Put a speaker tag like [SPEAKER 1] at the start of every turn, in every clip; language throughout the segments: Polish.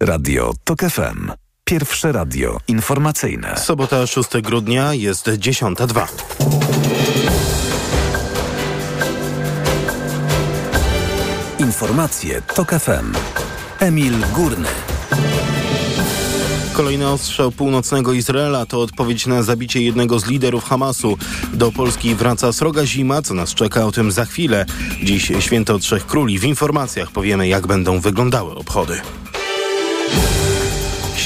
[SPEAKER 1] Radio TOK FM. Pierwsze radio informacyjne.
[SPEAKER 2] Sobota 6 grudnia jest 10.02.
[SPEAKER 1] Informacje TOK FM. Emil Górny.
[SPEAKER 2] Kolejny ostrzał północnego Izraela to odpowiedź na zabicie jednego z liderów Hamasu. Do Polski wraca sroga zima, co nas czeka o tym za chwilę. Dziś święto Trzech Króli. W informacjach powiemy, jak będą wyglądały obchody. Bye.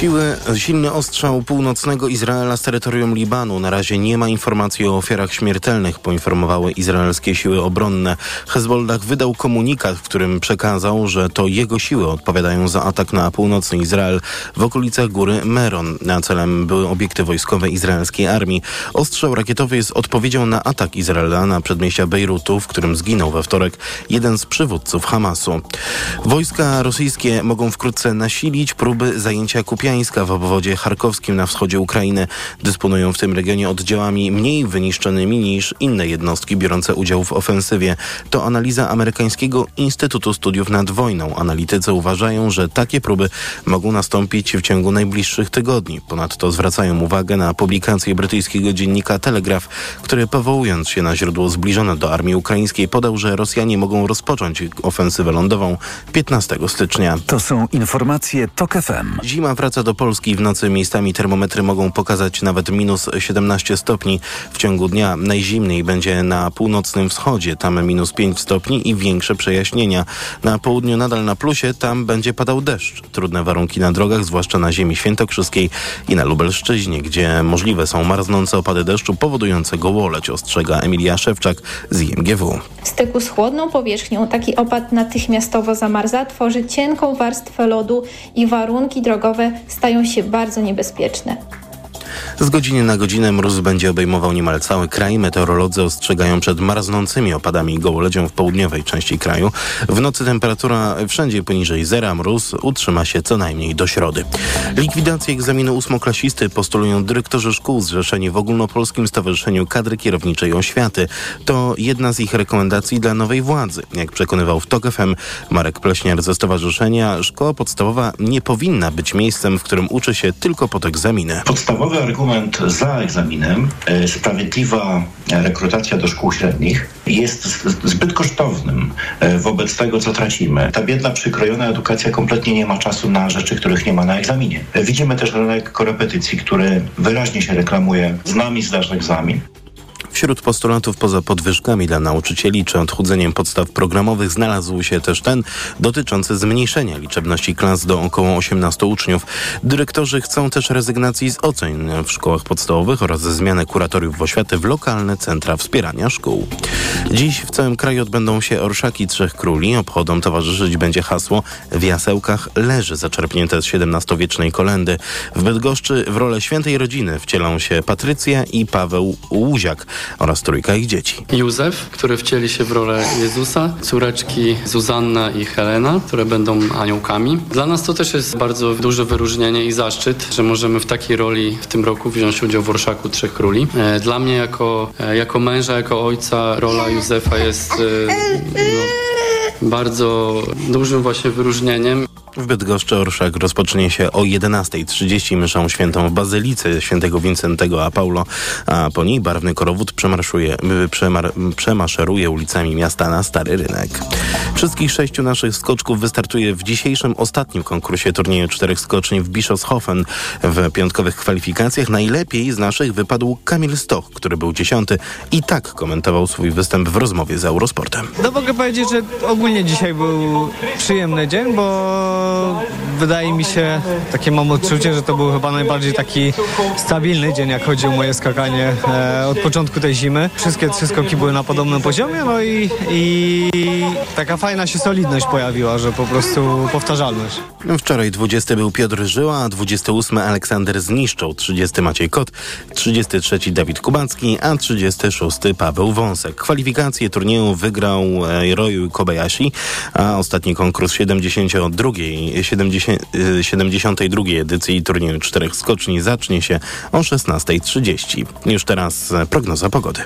[SPEAKER 2] Siły, silny ostrzał północnego Izraela z terytorium Libanu. Na razie nie ma informacji o ofiarach śmiertelnych, poinformowały izraelskie siły obronne. Hezbollah wydał komunikat, w którym przekazał, że to jego siły odpowiadają za atak na północny Izrael w okolicach góry Meron. Na celem były obiekty wojskowe izraelskiej armii. Ostrzał rakietowy jest odpowiedzią na atak Izraela na przedmieścia Bejrutu, w którym zginął we wtorek jeden z przywódców Hamasu. Wojska rosyjskie mogą wkrótce nasilić próby zajęcia Kupiańska w obwodzie charkowskim na wschodzie Ukrainy. Dysponują w tym regionie oddziałami mniej wyniszczonymi niż inne jednostki biorące udział w ofensywie. To analiza amerykańskiego Instytutu Studiów nad Wojną. Analitycy uważają, że takie próby mogą nastąpić w ciągu najbliższych tygodni. Ponadto zwracają uwagę na publikację brytyjskiego dziennika Telegraph, który powołując się na źródło zbliżone do armii ukraińskiej podał, że Rosjanie mogą rozpocząć ofensywę lądową 15 stycznia.
[SPEAKER 1] To są informacje TOK FM.
[SPEAKER 2] Zima wraca do Polski. W nocy miejscami termometry mogą pokazać nawet minus 17 stopni. W ciągu dnia najzimniej będzie na północnym wschodzie, tam minus 5 stopni i większe przejaśnienia. Na południu nadal na plusie, tam będzie padał deszcz. Trudne warunki na drogach, zwłaszcza na ziemi świętokrzyskiej i na Lubelszczyźnie, gdzie możliwe są marznące opady deszczu powodujące gołoleć, ostrzega Emilia Szewczak z IMGW.
[SPEAKER 3] W styku z chłodną powierzchnią taki opad natychmiastowo zamarza, tworzy cienką warstwę lodu i warunki drogowe stają się bardzo niebezpieczne.
[SPEAKER 2] Z godziny na godzinę mróz będzie obejmował niemal cały kraj. Meteorolodzy ostrzegają przed marznącymi opadami i gołoledzią w południowej części kraju. W nocy temperatura wszędzie poniżej zera. Mróz utrzyma się co najmniej do środy. Likwidację egzaminu ósmoklasisty postulują dyrektorzy szkół zrzeszeni w Ogólnopolskim Stowarzyszeniu Kadry Kierowniczej Oświaty. To jedna z ich rekomendacji dla nowej władzy. Jak przekonywał w TOK FM Marek Pleśniar ze stowarzyszenia, szkoła podstawowa nie powinna być miejscem, w którym uczy się tylko pod egzaminy.
[SPEAKER 4] Argument za egzaminem, e, sprawiedliwa rekrutacja do szkół średnich jest zbyt kosztownym e, wobec tego, co tracimy. Ta biedna, przykrojona edukacja kompletnie nie ma czasu na rzeczy, których nie ma na egzaminie. E, Widzimy też rynek korepetycji, który wyraźnie się reklamuje. Z nami zdasz egzamin.
[SPEAKER 2] Wśród postulatów poza podwyżkami dla nauczycieli czy odchudzeniem podstaw programowych znalazł się też ten dotyczący zmniejszenia liczebności klas do około 18 uczniów. Dyrektorzy chcą też rezygnacji z ocen w szkołach podstawowych oraz zmianę kuratoriów oświaty w lokalne centra wspierania szkół. Dziś w całym kraju odbędą się orszaki Trzech Króli. Obchodom towarzyszyć będzie hasło W jasełkach leży zaczerpnięte z XVII-wiecznej kolendy. W Bydgoszczy w rolę świętej rodziny wcielą się Patrycja i Paweł Łuziak oraz trójka ich dzieci.
[SPEAKER 5] Józef, który wcieli się w rolę Jezusa, córeczki Zuzanna i Helena, które będą aniołkami. Dla nas to też jest bardzo duże wyróżnienie i zaszczyt, że możemy w takiej roli w tym roku wziąć udział w Orszaku Trzech Króli. E, Dla mnie jako, e, jako męża, jako ojca rola Józefa jest e, no, bardzo dużym właśnie wyróżnieniem.
[SPEAKER 2] W Bydgoszczy Orszak rozpocznie się o 11.30 myszą świętą w Bazylice świętego Wincentego a Paulo, a po niej barwny korowód przemarszuje, przemar, przemaszeruje ulicami miasta na Stary Rynek. Wszystkich sześciu naszych skoczków wystartuje w dzisiejszym ostatnim konkursie turnieju czterech skoczni w Bischofshofen. W piątkowych kwalifikacjach najlepiej z naszych wypadł Kamil Stoch, który był dziesiąty i tak komentował swój występ w rozmowie z Eurosportem.
[SPEAKER 6] No mogę powiedzieć, że ogólnie dzisiaj był przyjemny dzień, bo
[SPEAKER 7] wydaje mi się, takie mam odczucie, że to był chyba najbardziej taki stabilny dzień, jak chodzi o moje skakanie e, od początku tej zimy. Wszystkie trzy skoki były na podobnym poziomie, no i, i taka fajna się solidność pojawiła, że po prostu powtarzalność.
[SPEAKER 2] Wczoraj 20 był Piotr Żyła, a 28 Aleksander Zniszczą, 30 Maciej Kot, 33 Dawid Kubacki, a 36 Paweł Wąsek. Kwalifikacje turnieju wygrał e, Roju Kobayashi, a ostatni konkurs 72, 70, 72 edycji turnieju czterech skoczni zacznie się o 16.30. Już teraz prognoza pogody.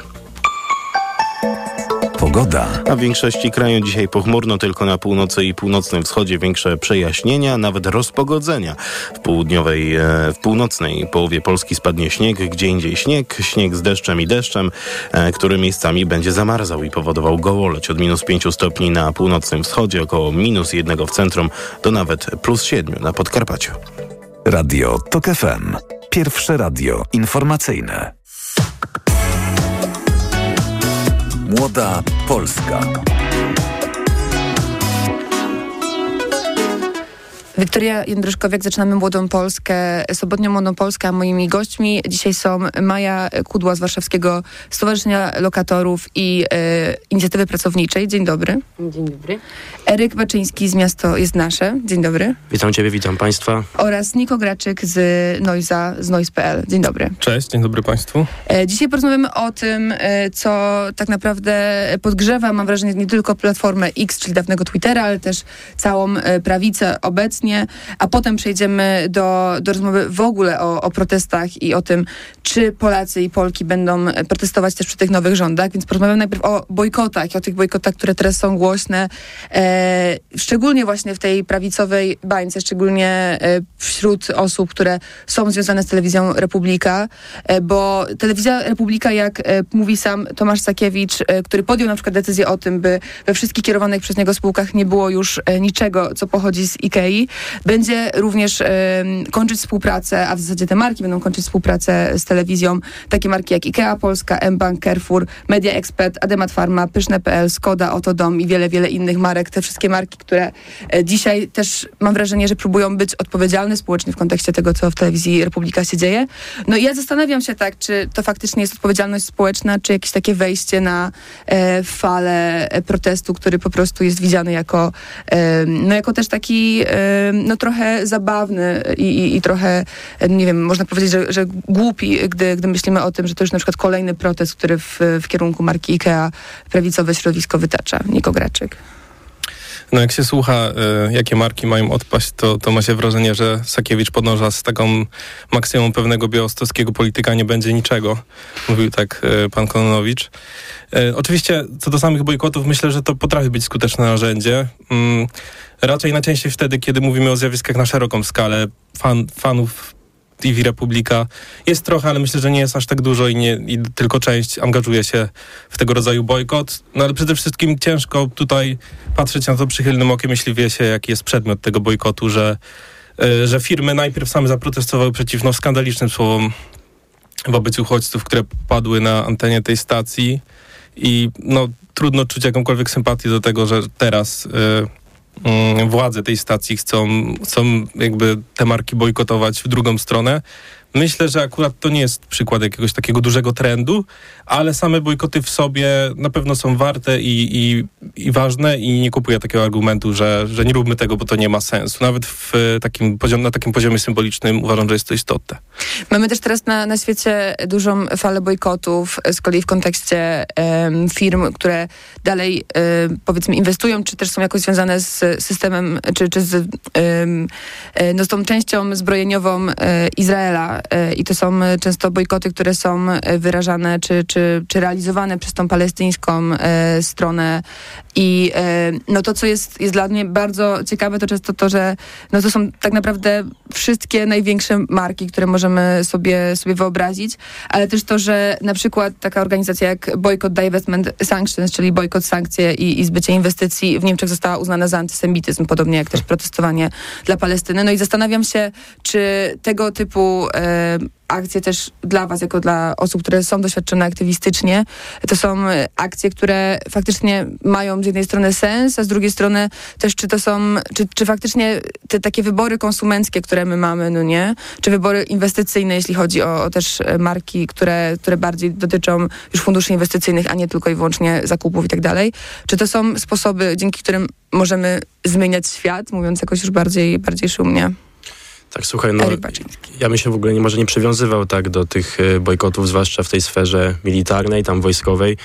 [SPEAKER 1] Pogoda.
[SPEAKER 2] A w większości kraju dzisiaj pochmurno, tylko na północy i północnym wschodzie większe przejaśnienia, nawet rozpogodzenia. W południowej, e, w północnej połowie Polski spadnie śnieg, gdzie indziej śnieg, śnieg z deszczem i deszczem, e, który miejscami będzie zamarzał i powodował gołoleć od minus 5 stopni na północnym wschodzie, około minus 1 w centrum, do nawet plus 7 na Podkarpaciu.
[SPEAKER 1] Radio TOK FM. Pierwsze radio informacyjne. Młoda Polska.
[SPEAKER 6] Wiktoria Jędryszkowiak, zaczynamy Młodą Polskę, sobotnią Młodą Polskę, a moimi gośćmi dzisiaj są Maja Kudła z Warszawskiego Stowarzyszenia Lokatorów i e, Inicjatywy Pracowniczej. Dzień dobry.
[SPEAKER 8] Dzień dobry.
[SPEAKER 6] Eryk Baczyński z Miasto jest Nasze. Dzień dobry.
[SPEAKER 9] Witam Ciebie, witam Państwa.
[SPEAKER 6] Oraz Niko Graczyk z Noiza, z Noise.pl. Dzień dobry.
[SPEAKER 10] Cześć, dzień dobry Państwu.
[SPEAKER 6] E, dzisiaj porozmawiamy o tym, e, co tak naprawdę podgrzewa, mam wrażenie, nie tylko platformę X, czyli dawnego Twittera, ale też całą e, prawicę obecnie a potem przejdziemy do, do rozmowy w ogóle o, o protestach i o tym, czy Polacy i Polki będą protestować też przy tych nowych rządach, więc porozmawiamy najpierw o bojkotach o tych bojkotach, które teraz są głośne, e, szczególnie właśnie w tej prawicowej bańce, szczególnie e, wśród osób, które są związane z telewizją Republika, e, bo telewizja Republika, jak e, mówi sam Tomasz Sakiewicz, e, który podjął na przykład decyzję o tym, by we wszystkich kierowanych przez niego spółkach nie było już e, niczego, co pochodzi z Ikei, będzie również kończyć współpracę, a w zasadzie te marki będą kończyć współpracę z telewizją. Takie marki jak IKEA Polska, mBank, Carrefour, Media Expert, Ademat Pharma, Pyszne.pl, Skoda, Otodom i wiele, wiele innych marek. Te wszystkie marki, które e, dzisiaj też mam wrażenie, że próbują być odpowiedzialne społecznie w kontekście tego, co w telewizji Republika się dzieje. No i ja zastanawiam się tak, czy to faktycznie jest odpowiedzialność społeczna, czy jakieś takie wejście na e, falę e, protestu, który po prostu jest widziany jako, e, no jako też taki e, no trochę zabawny i, i, i, trochę, nie wiem, można powiedzieć, że, że głupi, gdy, gdy myślimy o tym, że to już na przykład kolejny protest, który w, w kierunku marki IKEA prawicowe środowisko wytacza. Niko Graczyk.
[SPEAKER 10] No jak się słucha, y, jakie marki mają odpaść, to, to ma się wrażenie, że Sakiewicz podąża z taką maksymum pewnego białostockiego polityka nie będzie niczego. Mówił tak y, pan Kononowicz. Y, oczywiście co do samych bojkotów, myślę, że to potrafi być skuteczne narzędzie. Mm, raczej najczęściej wtedy, kiedy mówimy o zjawiskach na szeroką skalę. Fan, fanów TV Republika jest trochę, ale myślę, że nie jest aż tak dużo i, nie, i tylko część angażuje się w tego rodzaju bojkot. No ale przede wszystkim ciężko tutaj patrzeć na to przychylnym okiem, jeśli wie się, jaki jest przedmiot tego bojkotu, że, y, że firmy najpierw same zaprotestowały przeciwno skandalicznym słowom wobec uchodźców, które padły na antenie tej stacji i no, trudno czuć jakąkolwiek sympatię do tego, że teraz... Mm, władze tej stacji chcą, chcą jakby te marki bojkotować w drugą stronę. Myślę, że akurat to nie jest przykład jakiegoś takiego dużego trendu, ale same bojkoty w sobie na pewno są warte i, i, i ważne i nie kupuję takiego argumentu, że, że nie róbmy tego, bo to nie ma sensu. Nawet w takim poziom, na takim poziomie symbolicznym uważam, że jest to istotne.
[SPEAKER 6] Mamy też teraz na, na świecie dużą falę bojkotów, z kolei w kontekście um, firm, które dalej um, powiedzmy inwestują, czy też są jakoś związane z systemem, czy, czy z, um, no, z tą częścią zbrojeniową e, Izraela e, i to są często bojkoty, które są wyrażane, czy, czy, czy realizowane przez tą palestyńską e, stronę i e, no to, co jest, jest dla mnie bardzo ciekawe, to często to, że no to są tak naprawdę wszystkie największe marki, które możemy sobie, sobie wyobrazić, ale też to, że na przykład taka organizacja jak Boycott Divestment Sanctions, czyli bojkot, sankcje i, i zbycie inwestycji w Niemczech została uznana za antysemityzm, podobnie jak też protestowanie dla Palestyny. No i zastanawiam się, czy tego typu e, akcje też dla Was, jako dla osób, które są doświadczone aktywistycznie. To są e, akcje, które faktycznie mają z jednej strony sens, a z drugiej strony też czy to są, czy, czy faktycznie te takie wybory konsumenckie, które my mamy, no nie? Czy wybory inwestycyjne, jeśli chodzi o, o też e, marki, które, które bardziej dotyczą już funduszy inwestycyjnych, a nie tylko i wyłącznie zakupów i tak dalej. Czy to są sposoby, dzięki którym możemy zmieniać świat, mówiąc jakoś już bardziej, bardziej szumnie?
[SPEAKER 8] Tak, słuchaj, no, ja bym się w ogóle nie, może nie przywiązywał tak do tych e, bojkotów, zwłaszcza w tej sferze militarnej, tam wojskowej.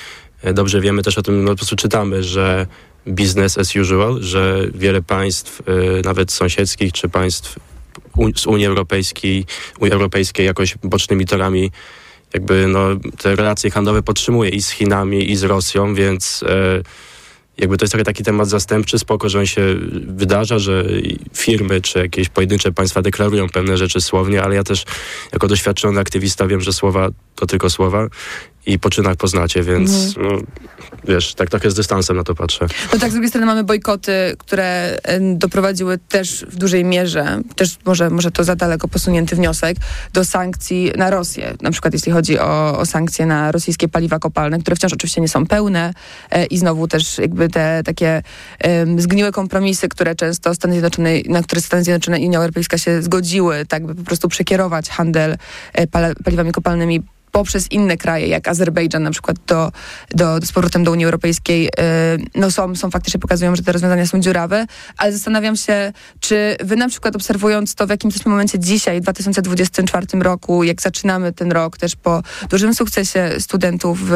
[SPEAKER 8] E, dobrze wiemy też o tym, no po prostu czytamy, że business as usual, że wiele państw, e, nawet sąsiedzkich, czy państw z Unii Europejskiej, Unii Europejskiej jakoś bocznymi torami jakby no, te relacje handlowe podtrzymuje i z Chinami, i z Rosją, więc jakby to jest trochę taki temat zastępczy, spoko, że on się wydarza, że firmy czy jakieś pojedyncze państwa deklarują pewne rzeczy słownie, ale ja też jako doświadczony aktywista wiem, że słowa to tylko słowa i po czynach poznacie, więc mhm. no, wiesz, tak trochę z dystansem na to patrzę.
[SPEAKER 6] No tak, z drugiej strony mamy bojkoty, które doprowadziły też w dużej mierze, też może, może to za daleko posunięty wniosek, do sankcji na Rosję. Na przykład jeśli chodzi o, o sankcje na rosyjskie paliwa kopalne, które wciąż oczywiście nie są pełne e, i znowu też jakby te takie e, zgniłe kompromisy, które często Stany Zjednoczone, na które Stany Zjednoczone i Unia Europejska się zgodziły, tak by po prostu przekierować handel e, paliwami kopalnymi poprzez inne kraje, jak Azerbejdżan na przykład, do, do, z powrotem do Unii Europejskiej, yy, no są, są faktycznie pokazują, że te rozwiązania są dziurawe, ale zastanawiam się, czy wy na przykład obserwując to, w jakim jesteśmy momencie dzisiaj, w 2024 roku, jak zaczynamy ten rok też po dużym sukcesie studentów w,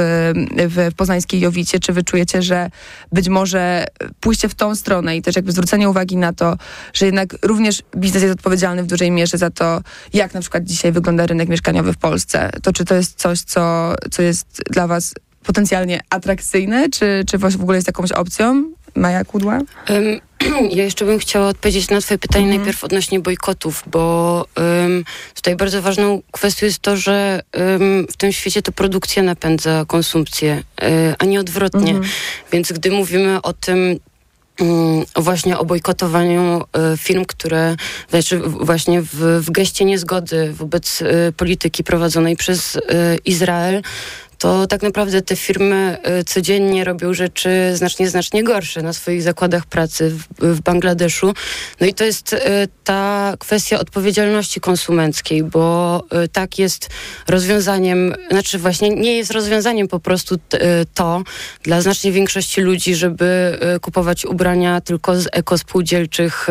[SPEAKER 6] w poznańskiej Jowicie, czy wy czujecie, że być może pójście w tą stronę i też jakby zwrócenie uwagi na to, że jednak również biznes jest odpowiedzialny w dużej mierze za to, jak na przykład dzisiaj wygląda rynek mieszkaniowy w Polsce, to czy to jest jest coś, co, co jest dla was potencjalnie atrakcyjne, czy, czy w ogóle jest jakąś opcją? Maja Kudła? Um,
[SPEAKER 9] ja jeszcze bym chciała odpowiedzieć na twoje pytanie mhm. najpierw odnośnie bojkotów, bo um, tutaj bardzo ważną kwestią jest to, że um, w tym świecie to produkcja napędza konsumpcję, um, a nie odwrotnie. Mhm. Więc gdy mówimy o tym, właśnie o bojkotowaniu e, firm, które znaczy właśnie w, w geście niezgody wobec e, polityki prowadzonej przez e, Izrael to tak naprawdę te firmy y, codziennie robią rzeczy znacznie, znacznie gorsze na swoich zakładach pracy w, w Bangladeszu. No i to jest y, ta kwestia odpowiedzialności konsumenckiej, bo y, tak jest rozwiązaniem, znaczy właśnie nie jest rozwiązaniem po prostu to dla znacznej większości ludzi, żeby kupować ubrania tylko z ekospółdzielczych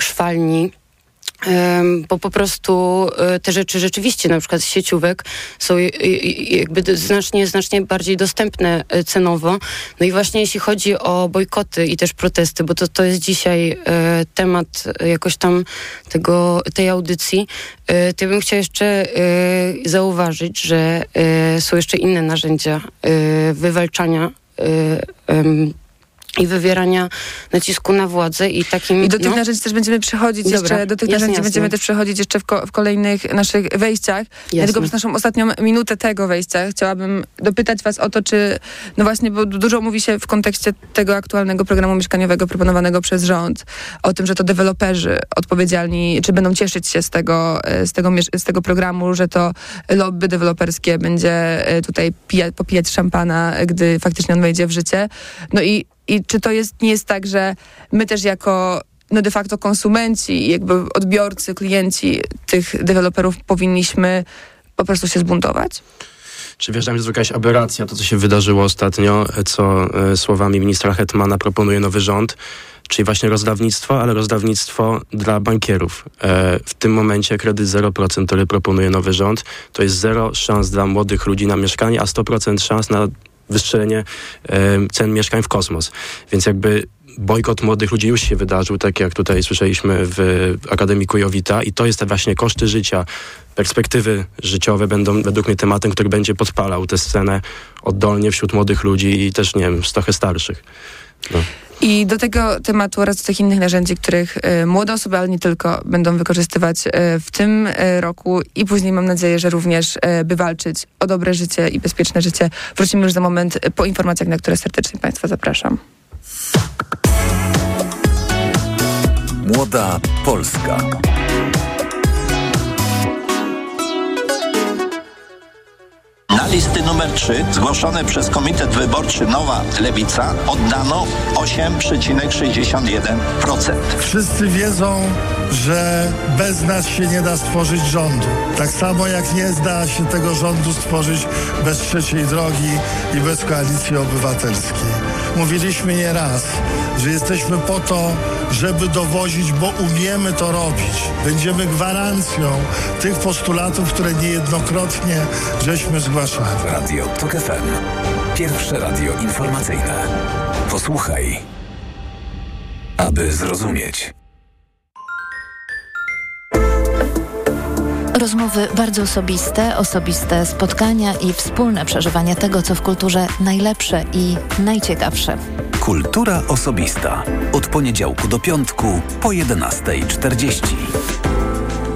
[SPEAKER 9] szwalni bo po prostu e, te rzeczy rzeczywiście, na przykład z sieciówek, są jakby znacznie, znacznie bardziej dostępne e, cenowo. No i właśnie jeśli chodzi o bojkoty i też protesty, bo to, to jest dzisiaj e, temat jakoś tam tego, tej audycji, to ja bym chciała jeszcze zauważyć, że są jeszcze inne narzędzia wywalczania i wywierania nacisku na władzę i takim...
[SPEAKER 6] I do tych no. narzędzi też będziemy przechodzić Dobra, jeszcze, do tych jasne, narzędzi jasne. będziemy też przechodzić jeszcze w, ko w kolejnych naszych wejściach. Dlatego przez naszą ostatnią minutę tego wejścia chciałabym dopytać was o to, czy, no właśnie, bo dużo mówi się w kontekście tego aktualnego programu mieszkaniowego proponowanego przez rząd, o tym, że to deweloperzy odpowiedzialni, czy będą cieszyć się z tego, e, z tego, z tego programu, że to lobby deweloperskie będzie e, tutaj pija, popijać szampana, gdy faktycznie on wejdzie w życie. No i i czy to jest, nie jest tak, że my też jako no de facto konsumenci, jakby odbiorcy, klienci tych deweloperów powinniśmy po prostu się zbuntować?
[SPEAKER 8] Czy wierzę, że jest jakaś aberracja, to co się wydarzyło ostatnio, co e, słowami ministra Hetmana proponuje nowy rząd, czyli właśnie rozdawnictwo, ale rozdawnictwo dla bankierów. E, w tym momencie kredyt 0%, który proponuje nowy rząd, to jest zero szans dla młodych ludzi na mieszkanie, a 100% szans na wystrzelenie cen mieszkań w kosmos. Więc jakby bojkot młodych ludzi już się wydarzył, tak jak tutaj słyszeliśmy w Akademii Kujowita i to jest te właśnie koszty życia, perspektywy życiowe będą według mnie tematem, który będzie podpalał tę scenę oddolnie wśród młodych ludzi i też, nie wiem, trochę starszych. No.
[SPEAKER 6] I do tego tematu oraz do tych innych narzędzi, których y, młode osoby, ale nie tylko, będą wykorzystywać y, w tym y, roku i później mam nadzieję, że również by walczyć o dobre życie i bezpieczne życie. Wrócimy już za moment po informacjach, na które serdecznie Państwa zapraszam.
[SPEAKER 1] Młoda Polska.
[SPEAKER 11] Listy numer 3 zgłoszone przez Komitet Wyborczy Nowa Lewica oddano 8,61%.
[SPEAKER 12] Wszyscy wiedzą, że bez nas się nie da stworzyć rządu. Tak samo jak nie da się tego rządu stworzyć bez trzeciej drogi i bez koalicji obywatelskiej. Mówiliśmy nie raz, że jesteśmy po to, żeby dowozić, bo umiemy to robić. Będziemy gwarancją tych postulatów, które niejednokrotnie żeśmy zgłaszali.
[SPEAKER 1] Radio TOK FM. Pierwsze radio informacyjne. Posłuchaj, aby zrozumieć.
[SPEAKER 13] Rozmowy bardzo osobiste, osobiste spotkania i wspólne przeżywanie tego, co w kulturze najlepsze i najciekawsze.
[SPEAKER 1] Kultura osobista. Od poniedziałku do piątku po 11.40.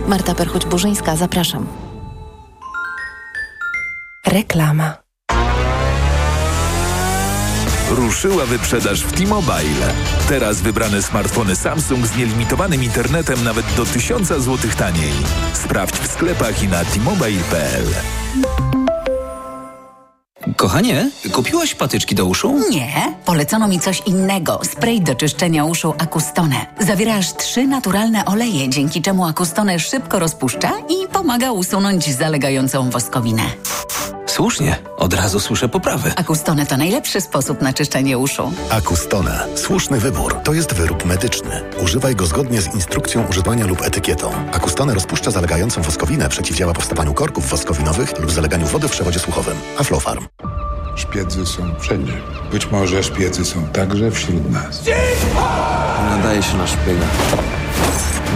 [SPEAKER 13] Marta Perchuć-Burzyńska, zapraszam.
[SPEAKER 14] Reklama.
[SPEAKER 15] Ruszyła wyprzedaż w T-Mobile. Teraz wybrane smartfony Samsung z nielimitowanym internetem nawet do 1000 zł taniej. Sprawdź w sklepach i na t-mobile.pl.
[SPEAKER 16] Kochanie, kupiłaś patyczki do uszu?
[SPEAKER 17] Nie, polecono mi coś innego. Spray do czyszczenia uszu Akustone. Zawiera aż trzy naturalne oleje, dzięki czemu Akustone szybko rozpuszcza i pomaga usunąć zalegającą woskowinę.
[SPEAKER 16] Słusznie, od razu słyszę poprawy.
[SPEAKER 17] Akustone to najlepszy sposób na czyszczenie uszu.
[SPEAKER 4] Akustone. Słuszny wybór. To jest wyrób medyczny. Używaj go zgodnie z instrukcją używania lub etykietą. Akustone rozpuszcza zalegającą woskowinę, przeciwdziała powstawaniu korków woskowinowych lub zaleganiu wody w przewodzie słuchowym. Aflofarm.
[SPEAKER 18] Szpiedzy są wszędzie. Być może szpiedzy są także wśród nas.
[SPEAKER 16] Nadaje się na szpiega.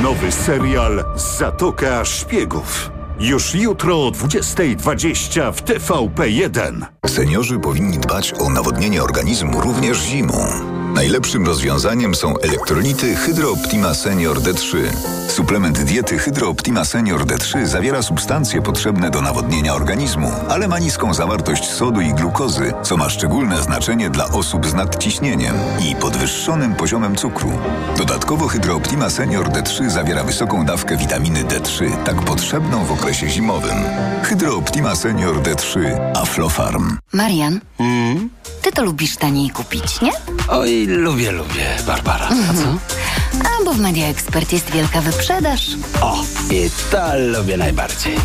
[SPEAKER 19] Nowy serial Zatoka Szpiegów. Już jutro o 20.20 w TVP1.
[SPEAKER 20] Seniorzy powinni dbać o nawodnienie organizmu również zimą. Najlepszym rozwiązaniem są elektrolity Hydro Optima Senior D3. Suplement diety Hydro Optima Senior D3 zawiera substancje potrzebne do nawodnienia organizmu, ale ma niską zawartość sodu i glukozy, co ma szczególne znaczenie dla osób z nadciśnieniem i podwyższonym poziomem cukru. Dodatkowo Hydro Optima Senior D3 zawiera wysoką dawkę witaminy D3, tak potrzebną w okresie zimowym. Hydro Optima Senior D3 Aflofarm.
[SPEAKER 17] Marian, ty to lubisz taniej kupić, nie?
[SPEAKER 16] Oj, lubię, lubię, Barbara. A co?
[SPEAKER 17] A bo w Media Expert jest wielka wyprzedaż.
[SPEAKER 16] O, i to lubię najbardziej.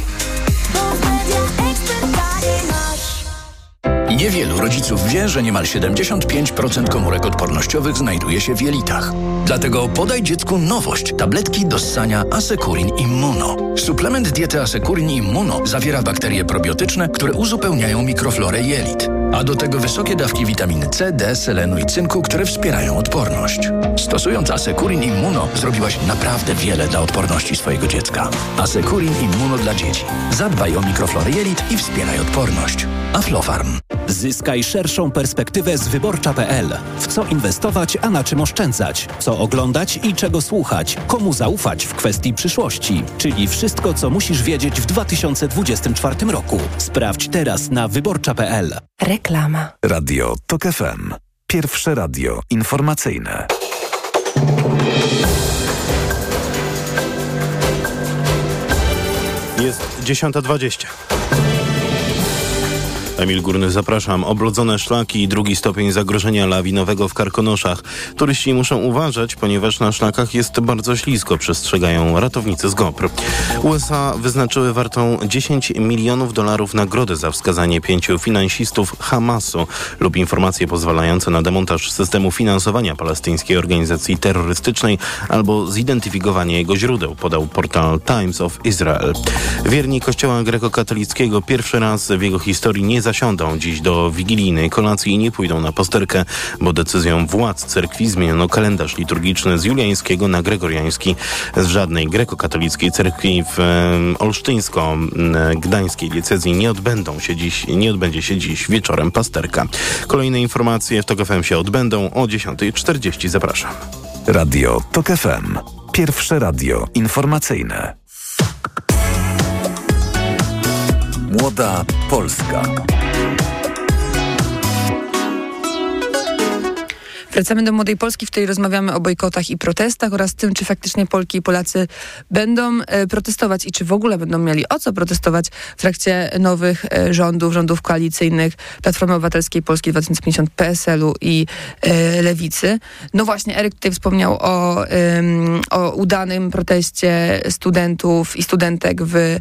[SPEAKER 21] Niewielu rodziców wie, że niemal 75% komórek odpornościowych znajduje się w jelitach. Dlatego podaj dziecku nowość. Tabletki do ssania Asekurin Immuno. Suplement diety Asekurin Immuno zawiera bakterie probiotyczne, które uzupełniają mikroflorę jelit. A do tego wysokie dawki witaminy C, D, selenu i cynku, które wspierają odporność. Stosując Asekurin Immuno zrobiłaś naprawdę wiele dla odporności swojego dziecka. Asekurin Immuno dla dzieci. Zadbaj o mikroflorę jelit i wspieraj odporność. Aflofarm.
[SPEAKER 22] Zyskaj szerszą perspektywę z wyborcza.pl. W co inwestować, a na czym oszczędzać? Co oglądać i czego słuchać? Komu zaufać w kwestii przyszłości? Czyli wszystko, co musisz wiedzieć w 2024 roku. Sprawdź teraz na wyborcza.pl.
[SPEAKER 14] Reklama.
[SPEAKER 1] Radio TOK FM. Pierwsze radio informacyjne.
[SPEAKER 2] Jest 10.20. Emil Górny, zapraszam. Oblodzone szlaki i drugi stopień zagrożenia lawinowego w Karkonoszach. Turyści muszą uważać, ponieważ na szlakach jest bardzo ślisko, przestrzegają ratownicy z GOPR. USA wyznaczyły wartą 10 milionów dolarów nagrodę za wskazanie pięciu finansistów Hamasu lub informacje pozwalające na demontaż systemu finansowania palestyńskiej organizacji terrorystycznej albo zidentyfikowanie jego źródeł, podał portal Times of Israel. Wierni kościoła grekokatolickiego pierwszy raz w jego historii nie zasiądą dziś do wigilijnej kolacji i nie pójdą na posterkę, bo decyzją władz cerkwi zmieniono kalendarz liturgiczny z juliańskiego na gregoriański. Z żadnej grekokatolickiej cerkwi w olsztyńsko-gdańskiej diecezji nie odbędą się dziś, nie odbędzie się dziś wieczorem pasterka. Kolejne informacje w TOK FM się odbędą o 10.40. Zapraszam.
[SPEAKER 1] Radio TOK FM. Pierwsze radio informacyjne. Młoda Polska.
[SPEAKER 6] Wracamy do Młodej Polski, w której rozmawiamy o bojkotach i protestach oraz tym, czy faktycznie Polki i Polacy będą e, protestować i czy w ogóle będą mieli o co protestować w trakcie nowych e, rządów, rządów koalicyjnych Platformy Obywatelskiej Polski 2050, PSL-u i e, Lewicy. No właśnie, Eryk tutaj wspomniał o, o udanym proteście studentów i studentek w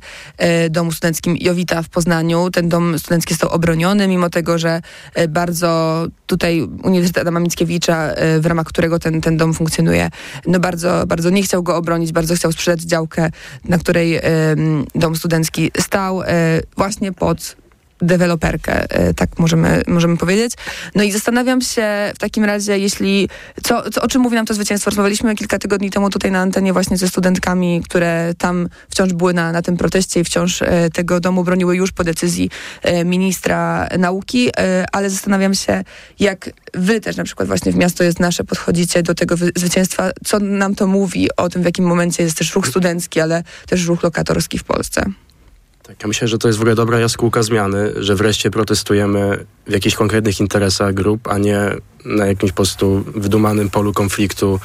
[SPEAKER 6] Domu Studenckim Jowita w Poznaniu. Ten dom studencki został obroniony, mimo tego, że bardzo tutaj Uniwersytet Adama Mickiewicza, e, w ramach którego ten, ten dom funkcjonuje, no bardzo, bardzo nie chciał go obronić, bardzo chciał sprzedać działkę, na której dom studencki stał, e, właśnie pod deweloperkę, e, tak możemy, możemy powiedzieć. No i zastanawiam się w takim razie, jeśli, co, co, o czym mówi nam to zwycięstwo? Rozmawialiśmy kilka tygodni temu tutaj na antenie właśnie ze studentkami, które tam wciąż były na, na tym proteście i wciąż e, tego domu broniły już po decyzji e, ministra nauki, ale zastanawiam się, jak wy też na przykład właśnie w Miasto jest Nasze podchodzicie do tego zwycięstwa, co nam to mówi o tym, w jakim momencie jest też ruch studencki, ale też ruch lokatorski w Polsce.
[SPEAKER 8] Tak, ja myślę, że to jest w ogóle dobra jaskółka zmiany, że wreszcie protestujemy w jakichś konkretnych interesach grup, a nie na jakimś po prostu wydumanym polu konfliktu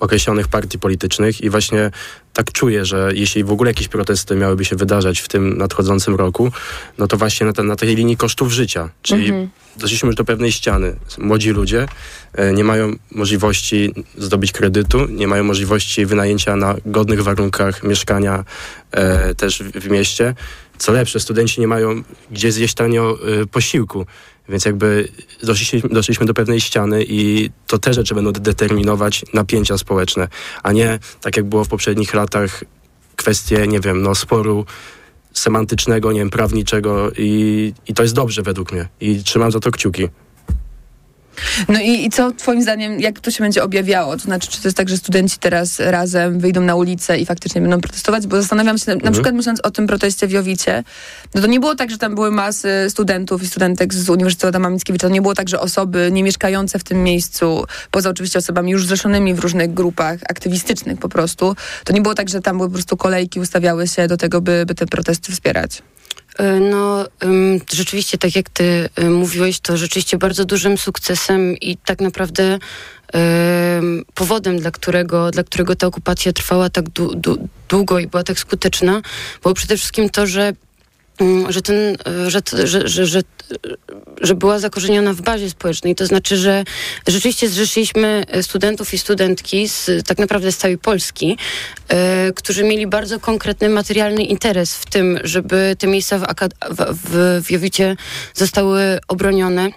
[SPEAKER 8] określonych partii politycznych i właśnie tak czuję, że jeśli w ogóle jakieś protesty miałyby się wydarzać w tym nadchodzącym roku, no to właśnie na, te, na tej linii kosztów życia, czyli mhm. doszliśmy już do pewnej ściany. Młodzi ludzie e, nie mają możliwości zdobyć kredytu, nie mają możliwości wynajęcia na godnych warunkach mieszkania e, też w, w mieście. Co lepsze, studenci nie mają gdzie zjeść tanio e, posiłku. Więc jakby doszliśmy, doszliśmy do pewnej ściany i to te rzeczy będą determinować napięcia społeczne, a nie tak jak było w poprzednich latach kwestie, nie wiem, no sporu semantycznego, nie wiem, prawniczego i, i to jest dobrze według mnie i trzymam za to kciuki.
[SPEAKER 6] No i, i, co twoim zdaniem, jak to się będzie objawiało? To znaczy, czy to jest tak, że studenci teraz razem wyjdą na ulicę i faktycznie będą protestować? Bo zastanawiam się, na, mhm. na przykład myśląc o tym proteście w Jowicie, no to nie było tak, że tam były masy studentów i studentek z Uniwersytetu Adama Mickiewicza. To nie było tak, że osoby nie mieszkające w tym miejscu, poza oczywiście osobami już zrzeszonymi w różnych grupach aktywistycznych po prostu, to nie było tak, że tam były po prostu kolejki, ustawiały się do tego, by, by te protesty wspierać.
[SPEAKER 9] E, no, rzeczywiście, tak jak ty e, mówiłeś, to rzeczywiście bardzo dużym sukcesem i tak naprawdę powodem, dla którego, dla którego ta okupacja trwała tak długo i była tak skuteczna, było przede wszystkim to, że że, ten, e, że, że, że, że, że była zakorzeniona w bazie społecznej. To znaczy, że rzeczywiście zrzeszyliśmy studentów i studentki z, tak naprawdę z całej Polski, którzy mieli bardzo konkretny materialny interes w tym, żeby te miejsca w, w, w Jowicie zostały obronione.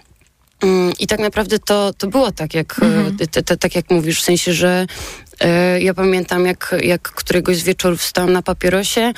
[SPEAKER 9] Mm, I tak naprawdę to, to było tak, jak, mhm. te, te, tak jak mówisz, w sensie, że ja pamiętam, jak, jak któregoś wieczoru wstałam na papierosie,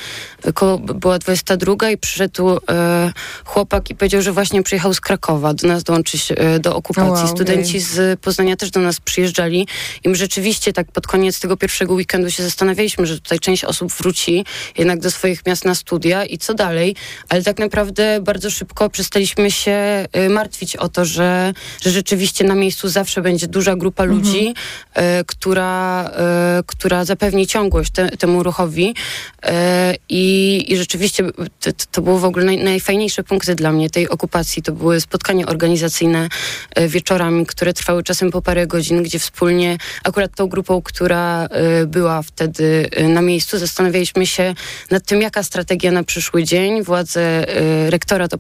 [SPEAKER 9] koło, była 22 i przyszedł e, chłopak i powiedział, że właśnie przyjechał z Krakowa do nas dołączyć e, do okupacji. Wow, Studenci z Poznania też do nas przyjeżdżali i my rzeczywiście tak pod koniec tego pierwszego weekendu się zastanawialiśmy, że tutaj część osób wróci jednak do swoich miast na studia i co dalej, ale tak naprawdę bardzo szybko przestaliśmy się martwić o to, że, że rzeczywiście na miejscu zawsze będzie duża grupa ludzi, mhm. która E, która zapewni ciągłość te, temu ruchowi e, i, i rzeczywiście to, to było w ogóle naj, najfajniejsze punkty dla mnie tej okupacji. To były spotkania organizacyjne e, wieczorami, które trwały czasem po parę godzin, gdzie wspólnie akurat tą grupą, która była wtedy na miejscu, zastanawialiśmy się nad tym, jaka strategia na przyszły dzień. Władze rektora to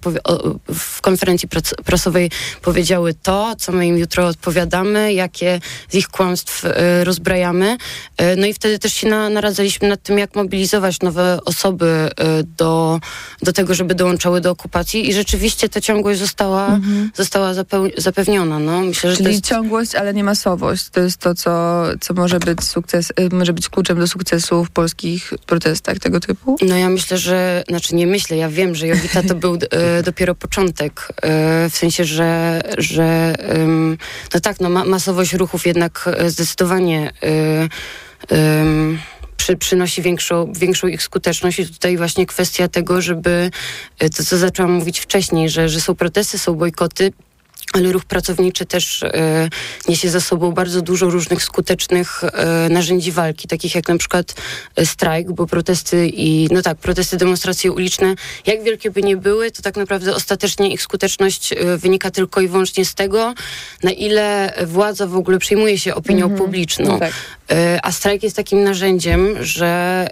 [SPEAKER 9] w konferencji prasowej powiedziały to, co my im jutro odpowiadamy, jakie z ich kłamstw rozbrajamy E, no i wtedy też się na, naradzaliśmy nad tym, jak mobilizować nowe osoby e, do, do tego, żeby dołączały do okupacji i rzeczywiście ta ciągłość została, mhm. została zapewniona. No. Myślę, że
[SPEAKER 6] Czyli
[SPEAKER 9] jest...
[SPEAKER 6] ciągłość, ale nie masowość. To jest to, co, co może, być sukces, e, może być kluczem do sukcesu w polskich protestach tego typu?
[SPEAKER 9] No ja myślę, że, znaczy nie myślę, ja wiem, że Jowita to był dopiero początek. W sensie, że, że no tak, no ma, masowość ruchów jednak zdecydowanie przy, przynosi większą, większą ich skuteczność i tutaj właśnie kwestia tego, żeby, e, to co zaczęłam mówić wcześniej, że, że są protesty, są bojkoty, ale ruch pracowniczy też e, niesie za sobą bardzo dużo różnych skutecznych e, narzędzi walki, takich jak na przykład e, strajk, bo protesty i, no tak, protesty, demonstracje uliczne, jak wielkie by nie były, to tak naprawdę ostatecznie ich skuteczność wynika tylko i wyłącznie z tego, na ile władza w ogóle przejmuje się opinią
[SPEAKER 6] Mhm.
[SPEAKER 9] publiczną.
[SPEAKER 6] No tak.
[SPEAKER 9] A strajk jest takim narzędziem, że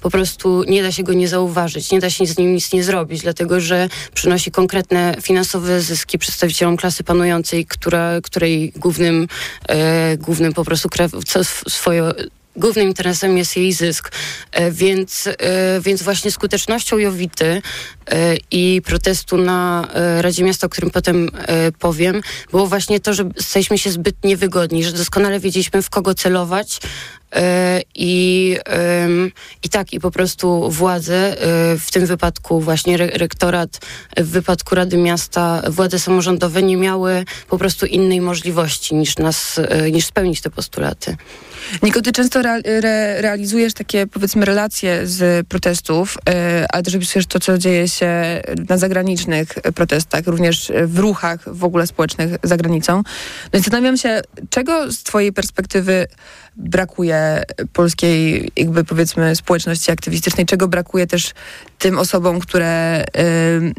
[SPEAKER 9] po prostu nie da się go nie zauważyć, nie da się z nim nic nie zrobić, dlatego że przynosi konkretne finansowe zyski przedstawicielom klasy panującej, która, której głównym, e, głównym po prostu krew, swoje Głównym interesem jest jej zysk, e, więc, e, więc właśnie skutecznością Jowity e, i protestu na Radzie Miasta, o którym potem powiem, było właśnie to, że staliśmy się zbyt niewygodni, że doskonale wiedzieliśmy w kogo celować i, em, i tak, i po prostu władze, e, w tym wypadku właśnie re, rektorat, w wypadku Rady Miasta, władze samorządowe nie miały po prostu innej możliwości niż nas, e, niż spełnić te postulaty.
[SPEAKER 6] Niko, ty często rea- re, realizujesz takie, powiedzmy, relacje z protestów, e, ale też opisujesz to, co dzieje się na zagranicznych protestach, również w ruchach w ogóle społecznych za granicą. No i zastanawiam się, czego z twojej perspektywy brakuje polskiej, jakby powiedzmy, społeczności aktywistycznej, czego brakuje też tym osobom, które, e,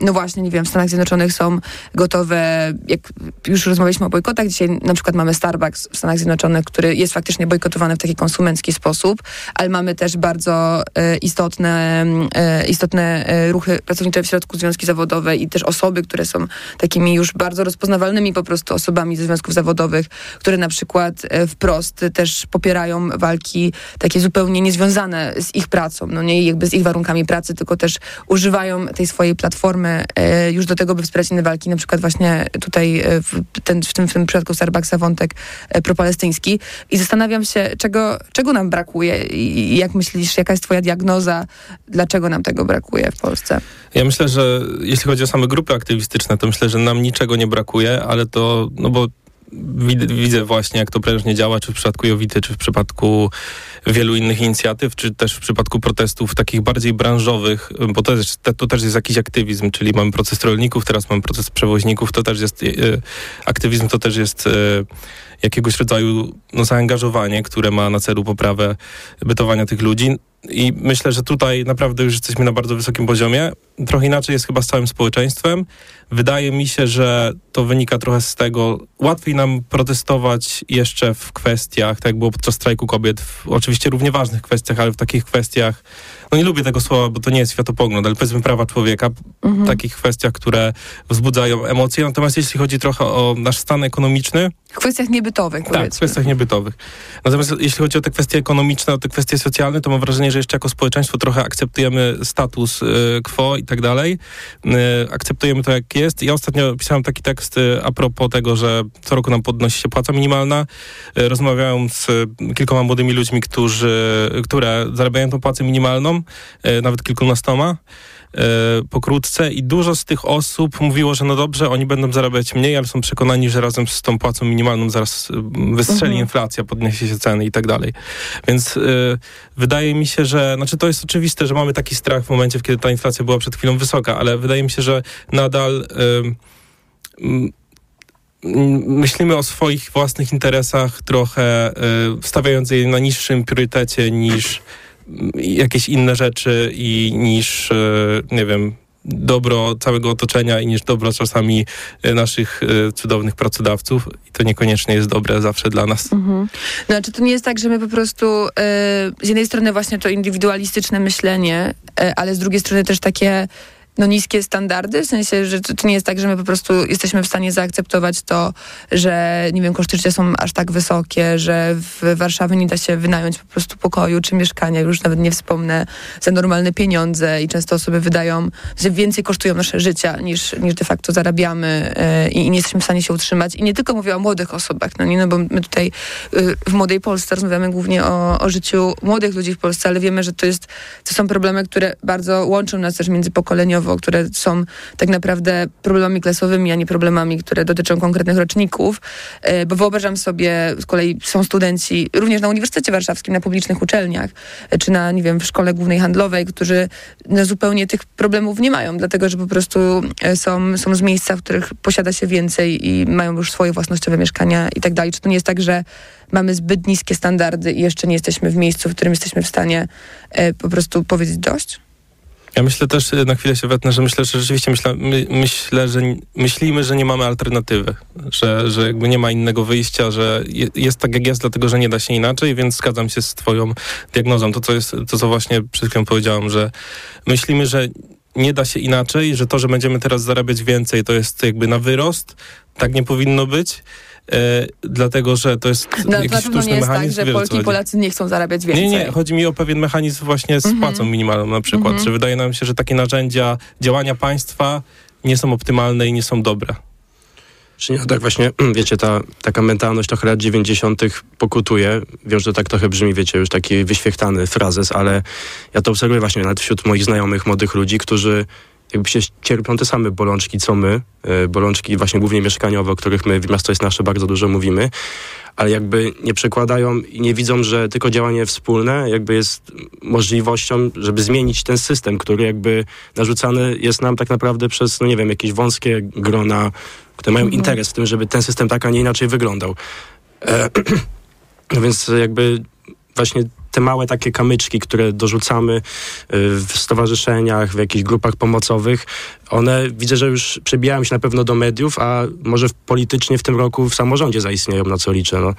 [SPEAKER 6] no właśnie, nie wiem, w Stanach Zjednoczonych są gotowe, jak już rozmawialiśmy o bojkotach, dzisiaj na przykład mamy Starbucks w Stanach Zjednoczonych, który jest faktycznie bojkotowany w taki konsumencki sposób, ale mamy też bardzo e, istotne, e, istotne ruchy pracownicze w środku związki zawodowe i też osoby, które są takimi już bardzo rozpoznawalnymi po prostu osobami ze związków zawodowych, które na przykład wprost też popierają walki takie zupełnie niezwiązane z ich pracą, no nie jakby z ich warunkami pracy, tylko też używają tej swojej platformy e, już do tego, by wspierać inne walki, na przykład właśnie tutaj e, w, ten, w, tym, w tym przypadku Starbucksa wątek e, propalestyński i zastanawiam się, czego, czego nam brakuje i jak myślisz, jaka jest twoja diagnoza, dlaczego nam tego brakuje w Polsce?
[SPEAKER 10] Ja myślę, że jeśli chodzi o same grupy aktywistyczne, to myślę, że nam niczego nie brakuje, ale to, no bo widzę właśnie, jak to prężnie działa, czy w przypadku Jowity, czy w przypadku wielu innych inicjatyw, czy też w przypadku protestów takich bardziej branżowych, bo to, też, to, też jest jakiś aktywizm, czyli mamy proces rolników, teraz mamy proces przewoźników, to też jest e, aktywizm, to też jest e, jakiegoś rodzaju no, zaangażowanie, które ma na celu poprawę bytowania tych ludzi. I myślę, że tutaj naprawdę już jesteśmy na bardzo wysokim poziomie. Trochę inaczej jest chyba z całym społeczeństwem. Wydaje mi się, że to wynika trochę z tego, łatwiej nam protestować jeszcze w kwestiach, tak jak było podczas strajku kobiet, w oczywiście równie ważnych kwestiach, ale w takich kwestiach, no nie lubię tego słowa, bo to nie jest światopogląd, ale powiedzmy prawa człowieka,
[SPEAKER 6] Mhm.
[SPEAKER 10] w takich kwestiach, które wzbudzają emocje. Natomiast jeśli chodzi trochę o nasz stan ekonomiczny,
[SPEAKER 6] W kwestiach niebytowych,
[SPEAKER 10] tak, w kwestiach niebytowych. Natomiast jeśli chodzi o te kwestie ekonomiczne, o te kwestie socjalne, to mam wrażenie, że jeszcze jako społeczeństwo trochę akceptujemy status y, quo i tak dalej. Y, akceptujemy to, jak jest. Ja ostatnio pisałem taki tekst y, a propos tego, że co roku nam podnosi się płaca minimalna. Rozmawiałem z kilkoma młodymi ludźmi, którzy, które zarabiają tą płacę minimalną, y, nawet kilkunastoma e, pokrótce i dużo z tych osób mówiło, że no dobrze, oni będą zarabiać mniej, ale są przekonani, że razem z tą płacą minimalną zaraz e, wystrzeli
[SPEAKER 23] Mhm.
[SPEAKER 10] inflacja, podniesie się ceny i tak dalej. Więc e, wydaje mi się, że, znaczy to jest oczywiste, że mamy taki strach w momencie, kiedy ta inflacja była przed chwilą wysoka, ale wydaje mi się, że nadal e, m, myślimy o swoich własnych interesach trochę, e, stawiając je na niższym priorytecie niż jakieś inne rzeczy i niż, e, nie wiem, dobro całego otoczenia i niż dobro czasami e, naszych e, cudownych pracodawców. I to niekoniecznie jest dobre zawsze dla nas.
[SPEAKER 6] Mhm. No, czy to nie jest tak, że my po prostu z jednej strony właśnie to indywidualistyczne myślenie, ale z drugiej strony też takie no, niskie standardy, w sensie, że to, nie jest tak, że my po prostu jesteśmy w stanie zaakceptować to, że nie wiem, koszty życia są aż tak wysokie, że w Warszawie nie da się wynająć po prostu pokoju czy mieszkania, już nawet nie wspomnę, za normalne pieniądze i często osoby wydają, że więcej kosztują nasze życia niż, niż de facto zarabiamy e, i, nie jesteśmy w stanie się utrzymać. I nie tylko mówię o młodych osobach, no nie, no bo my tutaj y, w młodej Polsce rozmawiamy głównie o, o życiu młodych ludzi w Polsce, ale wiemy, że to jest, to są problemy, które bardzo łączą nas też międzypokoleniowo które są tak naprawdę problemami klasowymi, a nie problemami, które dotyczą konkretnych roczników, e, bo wyobrażam sobie, z kolei są studenci również na Uniwersytecie Warszawskim, na publicznych uczelniach, e, czy na, nie wiem, w Szkole Głównej Handlowej, którzy no, zupełnie tych problemów nie mają, dlatego, że po prostu e, są, są z miejsca, w których posiada się więcej i mają już swoje własnościowe mieszkania i tak dalej. Czy to nie jest tak, że mamy zbyt niskie standardy i jeszcze nie jesteśmy w miejscu, w którym jesteśmy w stanie po prostu powiedzieć dość?
[SPEAKER 10] Ja myślę też, na chwilę się wetnę, że myślę, że rzeczywiście myślę, my, myślę że myślimy, że nie mamy alternatywy, że, że jakby nie ma innego wyjścia, że je, jest tak jak jest, dlatego że nie da się inaczej, więc zgadzam się z twoją diagnozą. To, co jest, to co właśnie przed chwilą powiedziałam, że myślimy, że nie da się inaczej, że to, że będziemy teraz zarabiać więcej, to jest jakby na wyrost. Tak nie powinno być. E, dlatego, że to jest
[SPEAKER 6] no,
[SPEAKER 10] jakiś
[SPEAKER 6] to pewno nie jest tak, że Polki i Polacy nie chcą zarabiać więcej.
[SPEAKER 10] Nie, nie, chodzi mi o pewien mechanizm właśnie z mhm. płacą minimalną na przykład, mhm. że wydaje nam się, że takie narzędzia działania państwa nie są optymalne i nie są dobre.
[SPEAKER 8] Czy nie, tak właśnie, wiecie, ta taka mentalność trochę lat 90. pokutuje. Wiem, że to tak trochę brzmi, wiecie, już taki wyświechtany frazes, ale ja to obserwuję właśnie nawet wśród moich znajomych, młodych ludzi, którzy jakby się cierpią te same bolączki, co my. E, bolączki właśnie głównie mieszkaniowe, o których my w Miasto jest Nasze bardzo dużo mówimy, ale jakby nie przekładają i nie widzą, że tylko działanie wspólne jakby jest możliwością, żeby zmienić ten system, który jakby narzucany jest nam tak naprawdę przez, no nie wiem, jakieś wąskie grona, które mają mhm. interes w tym, żeby ten system tak, a nie inaczej wyglądał. E, no więc jakby właśnie te małe takie kamyczki, które dorzucamy y, w stowarzyszeniach, w jakichś grupach pomocowych, one widzę, że już przebijają się na pewno do mediów, a może politycznie w tym roku w samorządzie zaistnieją, na co liczę. No.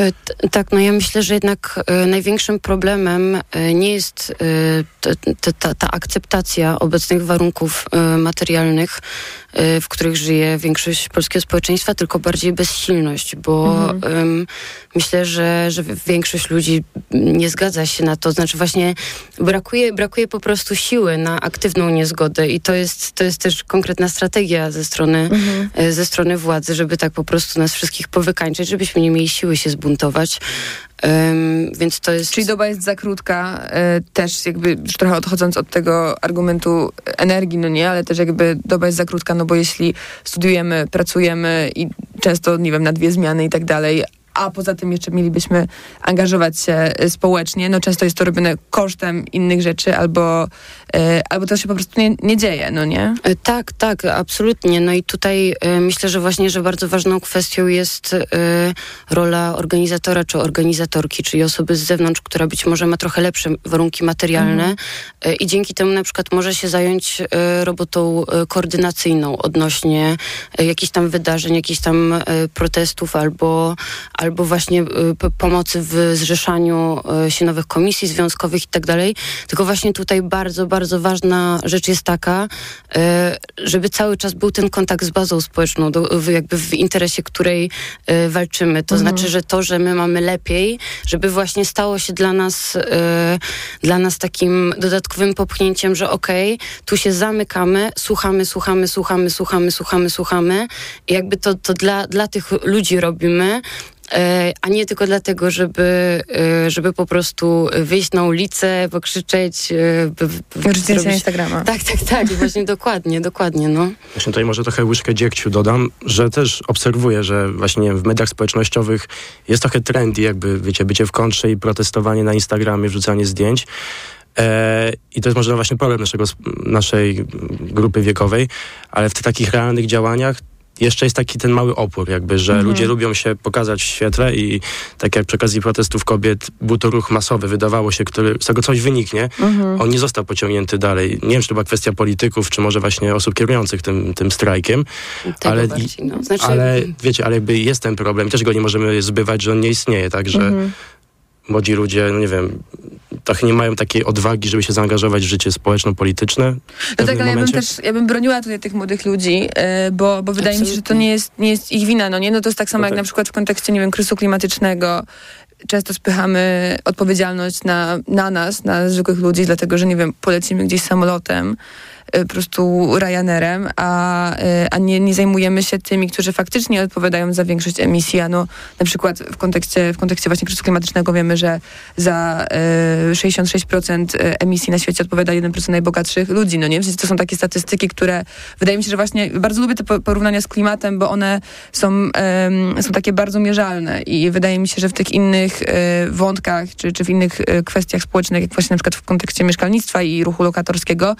[SPEAKER 9] E, tak, no ja myślę, że jednak e, największym problemem e, nie jest ta, ta, ta akceptacja obecnych warunków materialnych, w których żyje większość polskiego społeczeństwa, tylko bardziej bezsilność, bo mhm. myślę, że, że większość ludzi nie zgadza się na to. Znaczy właśnie brakuje, brakuje po prostu siły na aktywną niezgodę i to jest, to jest też konkretna strategia ze strony, mhm. ze strony władzy, żeby tak po prostu nas wszystkich powykańczyć, żebyśmy nie mieli siły się zbuntować. Um, więc to jest...
[SPEAKER 6] Czyli doba jest za krótka, e, też jakby trochę odchodząc od tego argumentu energii, no nie, ale też jakby doba jest za krótka, no bo jeśli studiujemy, pracujemy i często, nie wiem, na dwie zmiany i tak dalej, a poza tym jeszcze mielibyśmy angażować się y, społecznie, no często jest to robione kosztem innych rzeczy albo, e, albo to się po prostu nie, nie dzieje, no nie?
[SPEAKER 9] E, tak, tak, absolutnie. No i tutaj e, myślę, że właśnie, że bardzo ważną kwestią jest rola organizatora czy organizatorki, czyli osoby z zewnątrz, która być może ma trochę lepsze warunki materialne mhm. i dzięki temu na przykład może się zająć robotą koordynacyjną odnośnie jakichś tam wydarzeń, jakichś tam protestów albo albo właśnie y, pomocy w zrzeszaniu y, się nowych komisji związkowych i tak dalej. Tylko właśnie tutaj bardzo, bardzo ważna rzecz jest taka, y, żeby cały czas był ten kontakt z bazą społeczną, jakby w interesie której walczymy. To mhm. znaczy, że to, że my mamy lepiej, żeby właśnie stało się dla nas, dla nas takim dodatkowym popchnięciem, że okej, okay, tu się zamykamy, słuchamy, słuchamy, słuchamy, słuchamy, słuchamy, słuchamy. I jakby to, to dla, dla tych ludzi robimy, a nie tylko dlatego, żeby, e, żeby po prostu wyjść na ulicę, pokrzyczeć.
[SPEAKER 6] Wrzucić na Instagrama.
[SPEAKER 9] Tak, tak, tak, właśnie dokładnie, dokładnie, no.
[SPEAKER 8] Właśnie tutaj może trochę łyżkę dziegciu dodam, że też obserwuję, że właśnie w mediach społecznościowych jest trochę trendy, jakby, wiecie, bycie w kontrze i protestowanie na Instagramie, wrzucanie zdjęć. E, I to jest może właśnie problem naszego, naszej grupy wiekowej, ale w tych takich realnych działaniach jeszcze jest taki ten mały opór, jakby, że mhm. ludzie lubią się pokazać w świetle i tak jak przy okazji protestów kobiet był to ruch masowy, wydawało się, który z tego coś wyniknie. Mhm. On nie został pociągnięty dalej. Nie wiem, czy to była kwestia polityków, czy może właśnie osób kierujących tym, tym strajkiem.
[SPEAKER 9] Ale, bardziej, no. znaczy...
[SPEAKER 8] ale wiecie, ale jakby jest ten problem, też go nie możemy zbywać, że on nie istnieje, także mhm. Młodzi ludzie, no nie wiem, trochę nie mają takiej odwagi, żeby się zaangażować w życie społeczno-polityczne.
[SPEAKER 6] No tak, ale ja bym też, ja bym broniła tutaj tych młodych ludzi, e, bo, bo wydaje mi się, że to nie jest, nie jest ich wina, no nie? No to jest tak samo no jak tak. na przykład w kontekście, nie wiem, kryzysu klimatycznego, często spychamy odpowiedzialność na, na nas, na zwykłych ludzi, dlatego że, nie wiem, polecimy gdzieś samolotem, po prostu Ryanerem, a, a nie, nie zajmujemy się tymi, którzy faktycznie odpowiadają za większość emisji. A no, na przykład w kontekście, w kontekście właśnie kryzysu klimatycznego wiemy, że za 66% emisji na świecie odpowiada 1% najbogatszych ludzi. No nie? W sensie to są takie statystyki, które wydaje mi się, że właśnie bardzo lubię te porównania z klimatem, bo one są, um, są takie bardzo mierzalne i wydaje mi się, że w tych innych e, wątkach, czy, czy w innych kwestiach społecznych, jak właśnie na przykład w kontekście mieszkalnictwa i ruchu lokatorskiego,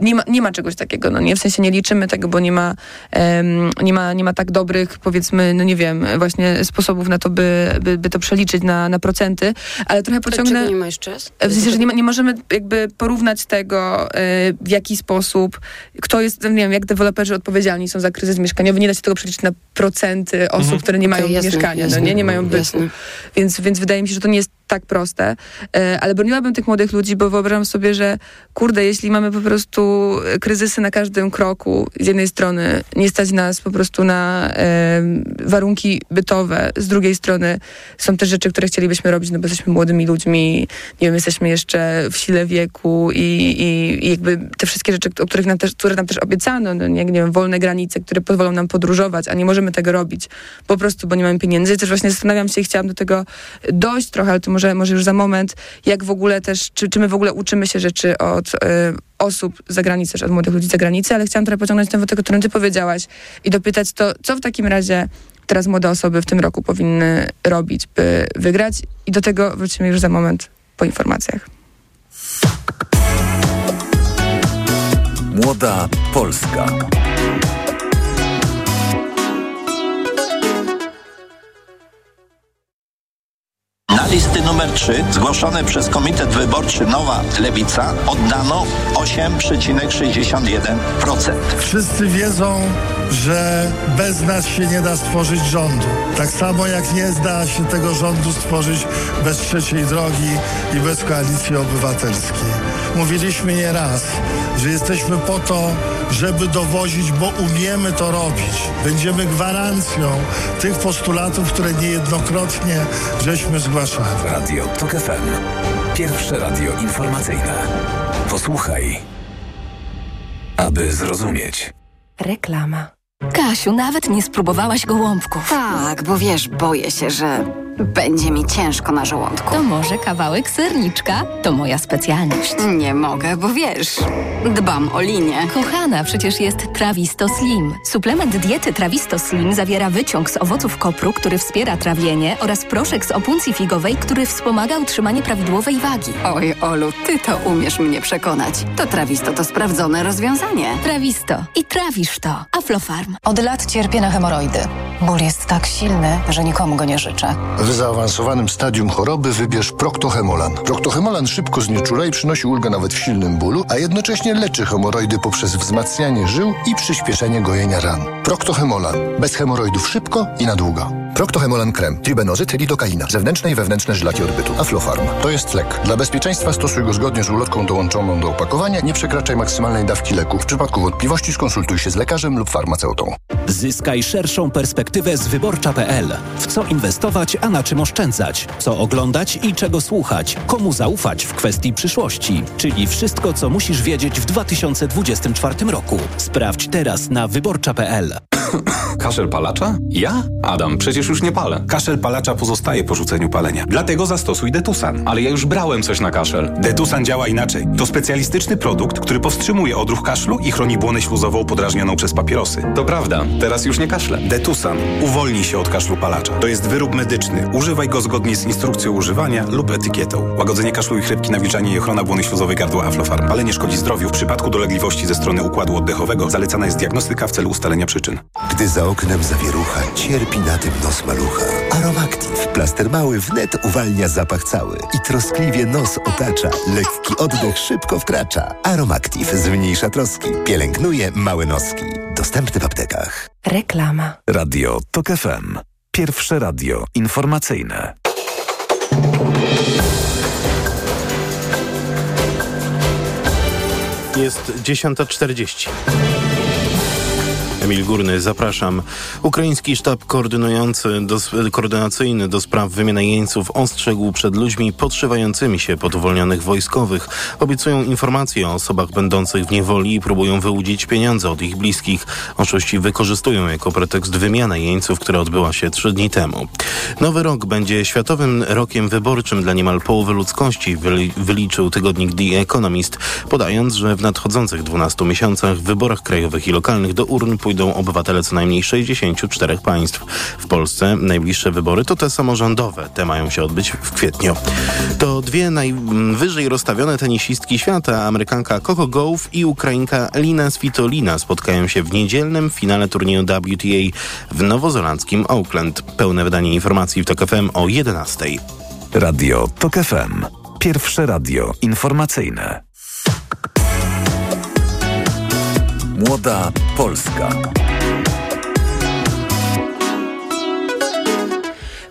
[SPEAKER 6] nie ma, nie ma czegoś takiego, no nie, w sensie nie liczymy tego, bo nie ma, um, nie ma, nie ma tak dobrych, powiedzmy, no nie wiem, właśnie sposobów na to, by, by, by to przeliczyć na, na procenty, ale trochę pociągnę...
[SPEAKER 9] Czego nie ma jeszcze?
[SPEAKER 6] W sensie, że nie, ma, nie możemy jakby porównać tego, e, w jaki sposób, kto jest, nie wiem, jak deweloperzy odpowiedzialni są za kryzys mieszkaniowy, nie da się tego przeliczyć na procenty osób, mhm. które nie mają okay, jasne, mieszkania, jasne, no nie, nie mają bytu. Więc, więc wydaje mi się, że to nie jest tak proste, e, ale broniłabym tych młodych ludzi, bo wyobrażam sobie, że kurde, jeśli mamy po prostu kryzysy na każdym kroku, z jednej strony nie stać nas po prostu na e, warunki bytowe, z drugiej strony są też rzeczy, które chcielibyśmy robić, no bo jesteśmy młodymi ludźmi, nie wiem, jesteśmy jeszcze w sile wieku i, i, i jakby te wszystkie rzeczy, o których nam też, które nam też obiecano, no, nie, nie wiem, wolne granice, które pozwolą nam podróżować, a nie możemy tego robić po prostu, bo nie mamy pieniędzy. Też właśnie zastanawiam się i chciałam do tego dojść trochę, ale to może, może już za moment, jak w ogóle też, czy, czy my w ogóle uczymy się rzeczy od y, osób z zagranicy, czy od młodych ludzi z zagranicy, ale chciałam trochę pociągnąć ten wątek, o którym ty powiedziałaś i dopytać to, co w takim razie teraz młode osoby w tym roku powinny robić, by wygrać i do tego wrócimy już za moment po informacjach.
[SPEAKER 24] Młoda Polska.
[SPEAKER 25] Na listy numer 3 zgłoszone przez Komitet Wyborczy Nowa Lewica oddano 8,61%.
[SPEAKER 12] Wszyscy wiedzą, że bez nas się nie da stworzyć rządu. Tak samo jak nie da się tego rządu stworzyć bez trzeciej drogi i bez koalicji obywatelskiej. Mówiliśmy nie raz, że jesteśmy po to, żeby dowozić, bo umiemy to robić. Będziemy gwarancją tych postulatów, które niejednokrotnie żeśmy zgłaszali.
[SPEAKER 24] Radio TOK FM. Pierwsze radio informacyjne. Posłuchaj, aby zrozumieć.
[SPEAKER 14] Reklama.
[SPEAKER 23] Kasiu, nawet nie spróbowałaś gołąbków.
[SPEAKER 26] Tak, bo wiesz, boję się, że będzie mi ciężko na żołądku.
[SPEAKER 23] To może kawałek serniczka? To moja specjalność.
[SPEAKER 26] Nie mogę, bo wiesz, dbam o linię.
[SPEAKER 23] Kochana, przecież jest Trawisto Slim. Suplement diety Trawisto Slim zawiera wyciąg z owoców kopru, który wspiera trawienie oraz proszek z opuncji figowej, który wspomaga utrzymanie prawidłowej wagi.
[SPEAKER 26] Oj, Olu, ty to umiesz mnie przekonać. To Trawisto to sprawdzone rozwiązanie.
[SPEAKER 23] Trawisto. I trawisz to. Aflofarm.
[SPEAKER 27] Od lat cierpię na hemoroidy. Ból jest tak silny, że nikomu go nie życzę.
[SPEAKER 28] W zaawansowanym stadium choroby wybierz Proctohemolan. Proctohemolan szybko znieczula i przynosi ulgę nawet w silnym bólu, a jednocześnie leczy hemoroidy poprzez wzmacnianie żył i przyspieszenie gojenia ran. Proctohemolan. Bez hemoroidów szybko i na długo. Proctohemolan krem, tribenozyt, lidokaina, zewnętrzne i wewnętrzne żylaki odbytu, Aflofarm. To jest lek. Dla bezpieczeństwa stosuj go zgodnie z ulotką dołączoną do opakowania. Nie przekraczaj maksymalnej dawki leku. W przypadku wątpliwości skonsultuj się z lekarzem lub farmaceutą.
[SPEAKER 22] Zyskaj szerszą perspektywę z wyborcza.pl. W co inwestować, a na czym oszczędzać? Co oglądać i czego słuchać? Komu zaufać w kwestii przyszłości? Czyli wszystko, co musisz wiedzieć w 2024 roku. Sprawdź teraz na wyborcza.pl.
[SPEAKER 29] Kaszel palacza? Ja? Adam, przecież już nie palę. Kaszel palacza pozostaje po rzuceniu palenia. Dlatego zastosuj Detusan. Ale ja już brałem coś na kaszel. Detusan działa inaczej. To specjalistyczny produkt, który powstrzymuje odruch kaszlu i chroni błonę śluzową podrażnioną przez papierosy. To prawda, teraz już nie kaszlę. Detusan. Uwolnij się od kaszlu palacza. To jest wyrób medyczny. Używaj go zgodnie z instrukcją używania lub etykietą. Łagodzenie kaszlu i chrypki, nawilczanie i ochrona błony śluzowej gardła Aflofarm. Palenie szkodzi zdrowiu. W przypadku dolegliwości ze strony układu oddechowego zalecana jest diagnostyka w celu ustalenia przyczyn.
[SPEAKER 16] Gdy za oknem zawierucha, cierpi na tym nos malucha. Aromactive, plaster mały wnet uwalnia zapach cały i troskliwie nos otacza. Lekki oddech szybko wkracza. Aromactive zmniejsza troski, pielęgnuje małe noski. Dostępny w aptekach.
[SPEAKER 14] Reklama.
[SPEAKER 24] Radio TOK FM. Pierwsze radio informacyjne.
[SPEAKER 2] Jest 10.40. Emil Górny, zapraszam. Ukraiński sztab koordynujący, dos, koordynacyjny do spraw wymiany jeńców ostrzegł przed ludźmi podszywającymi się pod uwolnionych wojskowych. Obiecują informacje o osobach będących w niewoli i próbują wyłudzić pieniądze od ich bliskich. Oszuści wykorzystują jako pretekst wymianę jeńców, która odbyła się trzy dni temu. Nowy rok będzie światowym rokiem wyborczym dla niemal połowy ludzkości, wyliczył tygodnik The Economist, podając, że w nadchodzących 12 miesiącach w wyborach krajowych i lokalnych do urn pójdą obywatele co najmniej 64 państw. W Polsce najbliższe wybory to te samorządowe. Te mają się odbyć w kwietniu. To dwie najwyżej rozstawione tenisistki świata, Amerykanka Coco Gauff i Ukrainka Lina Svitolina spotkają się w niedzielnym finale turnieju WTA w nowozelandzkim Oakland. Pełne wydanie informacji w TOK FM o 11.
[SPEAKER 24] Radio TOK FM. Pierwsze radio informacyjne. Młoda Polska.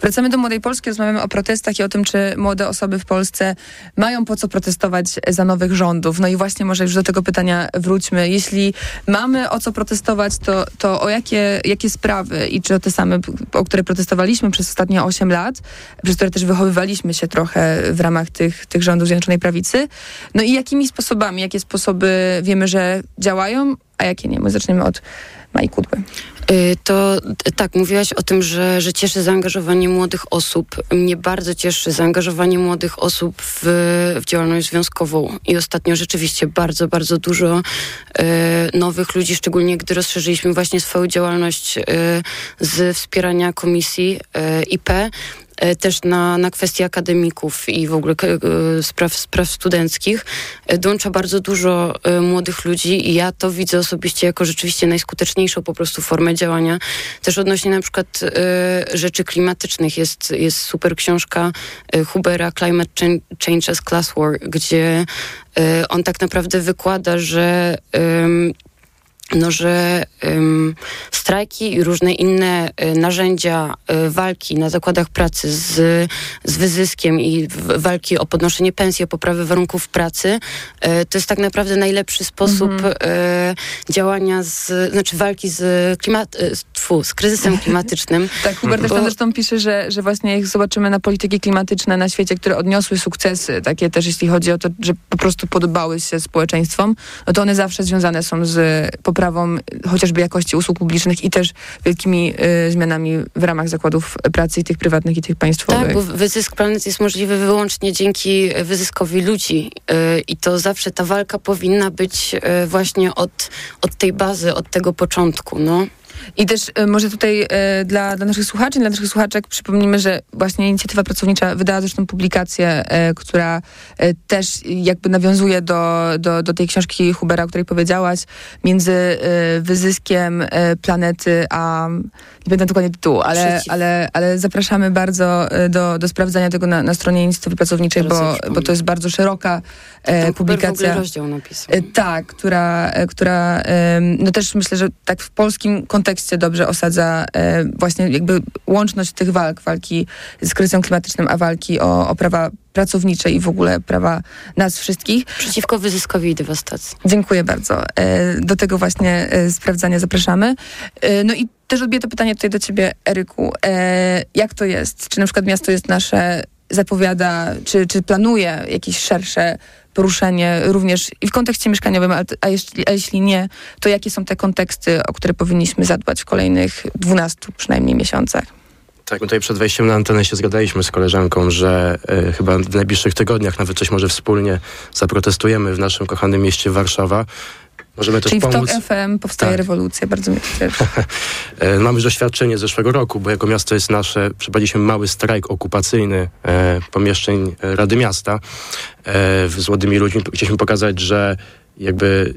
[SPEAKER 6] Wracamy do Młodej Polski, rozmawiamy o protestach i o tym, czy młode osoby w Polsce mają po co protestować za nowych rządów. No i właśnie może już do tego pytania wróćmy. Jeśli mamy o co protestować, to, to o jakie, jakie sprawy i czy o te same, o które protestowaliśmy przez ostatnie 8 lat, przez które też wychowywaliśmy się trochę w ramach tych, tych rządów Zjednoczonej Prawicy. No i jakimi sposobami, jakie sposoby wiemy, że działają, a jakie nie? My zaczniemy od Mai Kudły.
[SPEAKER 9] Y, to tak, mówiłaś o tym, że, że cieszy zaangażowanie młodych osób. Mnie bardzo cieszy zaangażowanie młodych osób w, w działalność związkową. I ostatnio rzeczywiście bardzo, bardzo dużo y, nowych ludzi, szczególnie gdy rozszerzyliśmy właśnie swoją działalność y, z wspierania komisji y, IP też na, na kwestie akademików i w ogóle e, spraw, spraw studenckich e, dołącza bardzo dużo młodych ludzi i ja to widzę osobiście jako rzeczywiście najskuteczniejszą po prostu formę działania. Też odnośnie na przykład rzeczy klimatycznych jest, jest super książka Hubera Climate Change as Class War, gdzie on tak naprawdę wykłada, że no, że strajki i różne inne y, narzędzia y, walki na zakładach pracy z, z wyzyskiem i w, walki o podnoszenie pensji, o poprawę warunków pracy, y, to jest tak naprawdę najlepszy sposób mm -hmm. działania, z, znaczy walki z, klimat, tfu, z kryzysem klimatycznym.
[SPEAKER 6] tak, Hubert też tam zresztą pisze, że, że właśnie jak zobaczymy na polityki klimatyczne na świecie, które odniosły sukcesy, takie też jeśli chodzi o to, że po prostu podobały się społeczeństwom, no to one zawsze związane są z poprawą poprawą chociażby jakości usług publicznych i też wielkimi y, zmianami w ramach zakładów pracy i tych prywatnych i tych państwowych.
[SPEAKER 9] Tak, bo wyzysk planet jest możliwy wyłącznie dzięki wyzyskowi ludzi y, i to zawsze ta walka powinna być y, właśnie od, od tej bazy, od tego początku. No.
[SPEAKER 6] I też y, może tutaj y, dla, dla naszych słuchaczy, dla naszych słuchaczek przypomnimy, że właśnie inicjatywa pracownicza wydała zresztą publikację, y, która też jakby nawiązuje do, do, do tej książki Hubera, o której powiedziałaś, między wyzyskiem planety a nie pamiętam dokładnie tytułu, ale, ale, ale zapraszamy bardzo do, do sprawdzania tego na, na stronie inicjatywy pracowniczej, bo, bo to jest bardzo szeroka
[SPEAKER 9] e,
[SPEAKER 6] publikacja.
[SPEAKER 9] rozdział napisał.
[SPEAKER 6] E, tak, która, e, która e, no też myślę, że tak w polskim kontekście dobrze osadza e, właśnie jakby łączność tych walk, walki z kryzysem klimatycznym, a walki o, o prawa pracownicze i w ogóle prawa nas wszystkich.
[SPEAKER 9] Przeciwko wyzyskowi i dewastacji.
[SPEAKER 6] Dziękuję bardzo. E, do tego właśnie sprawdzania zapraszamy. No i też odbiję to pytanie tutaj do ciebie, Eryku. Jak to jest? Czy na przykład miasto jest nasze zapowiada, czy, czy planuje jakieś szersze poruszenie również i w kontekście mieszkaniowym, a, a, jeśli, a jeśli nie, to jakie są te konteksty, o które powinniśmy zadbać w kolejnych 12 przynajmniej miesiącach?
[SPEAKER 8] Tak, tutaj przed wejściem na antenę się zgadaliśmy z koleżanką, że y, chyba w najbliższych tygodniach nawet coś może wspólnie zaprotestujemy w naszym kochanym mieście Warszawa.
[SPEAKER 6] Możemy też Czyli pomóc. w TOK FM powstaje tak. rewolucja, bardzo mnie cieszy.
[SPEAKER 8] E, mamy już doświadczenie z zeszłego roku, bo jako miasto jest nasze, przeprowadziliśmy mały strajk okupacyjny e, pomieszczeń Rady Miasta e, z młodymi ludźmi. Chcieliśmy pokazać, że jakby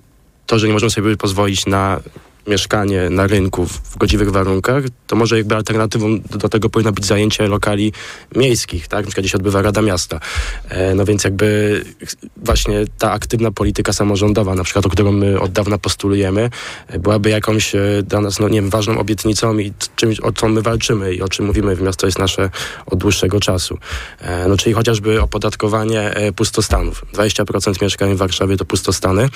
[SPEAKER 8] to, że nie możemy sobie pozwolić na mieszkanie na rynku w godziwych warunkach, to może jakby alternatywą do, tego powinno być zajęcie lokali miejskich, tak? Na przykład gdzieś odbywa Rada Miasta. E, no więc jakby właśnie ta aktywna polityka samorządowa, na przykład, o którą my od dawna postulujemy, e, byłaby jakąś e, dla nas, no nie wiem, ważną obietnicą i czymś, o co my walczymy i o czym mówimy w miasto jest nasze od dłuższego czasu. No czyli chociażby opodatkowanie pustostanów. 20% mieszkań w Warszawie to pustostany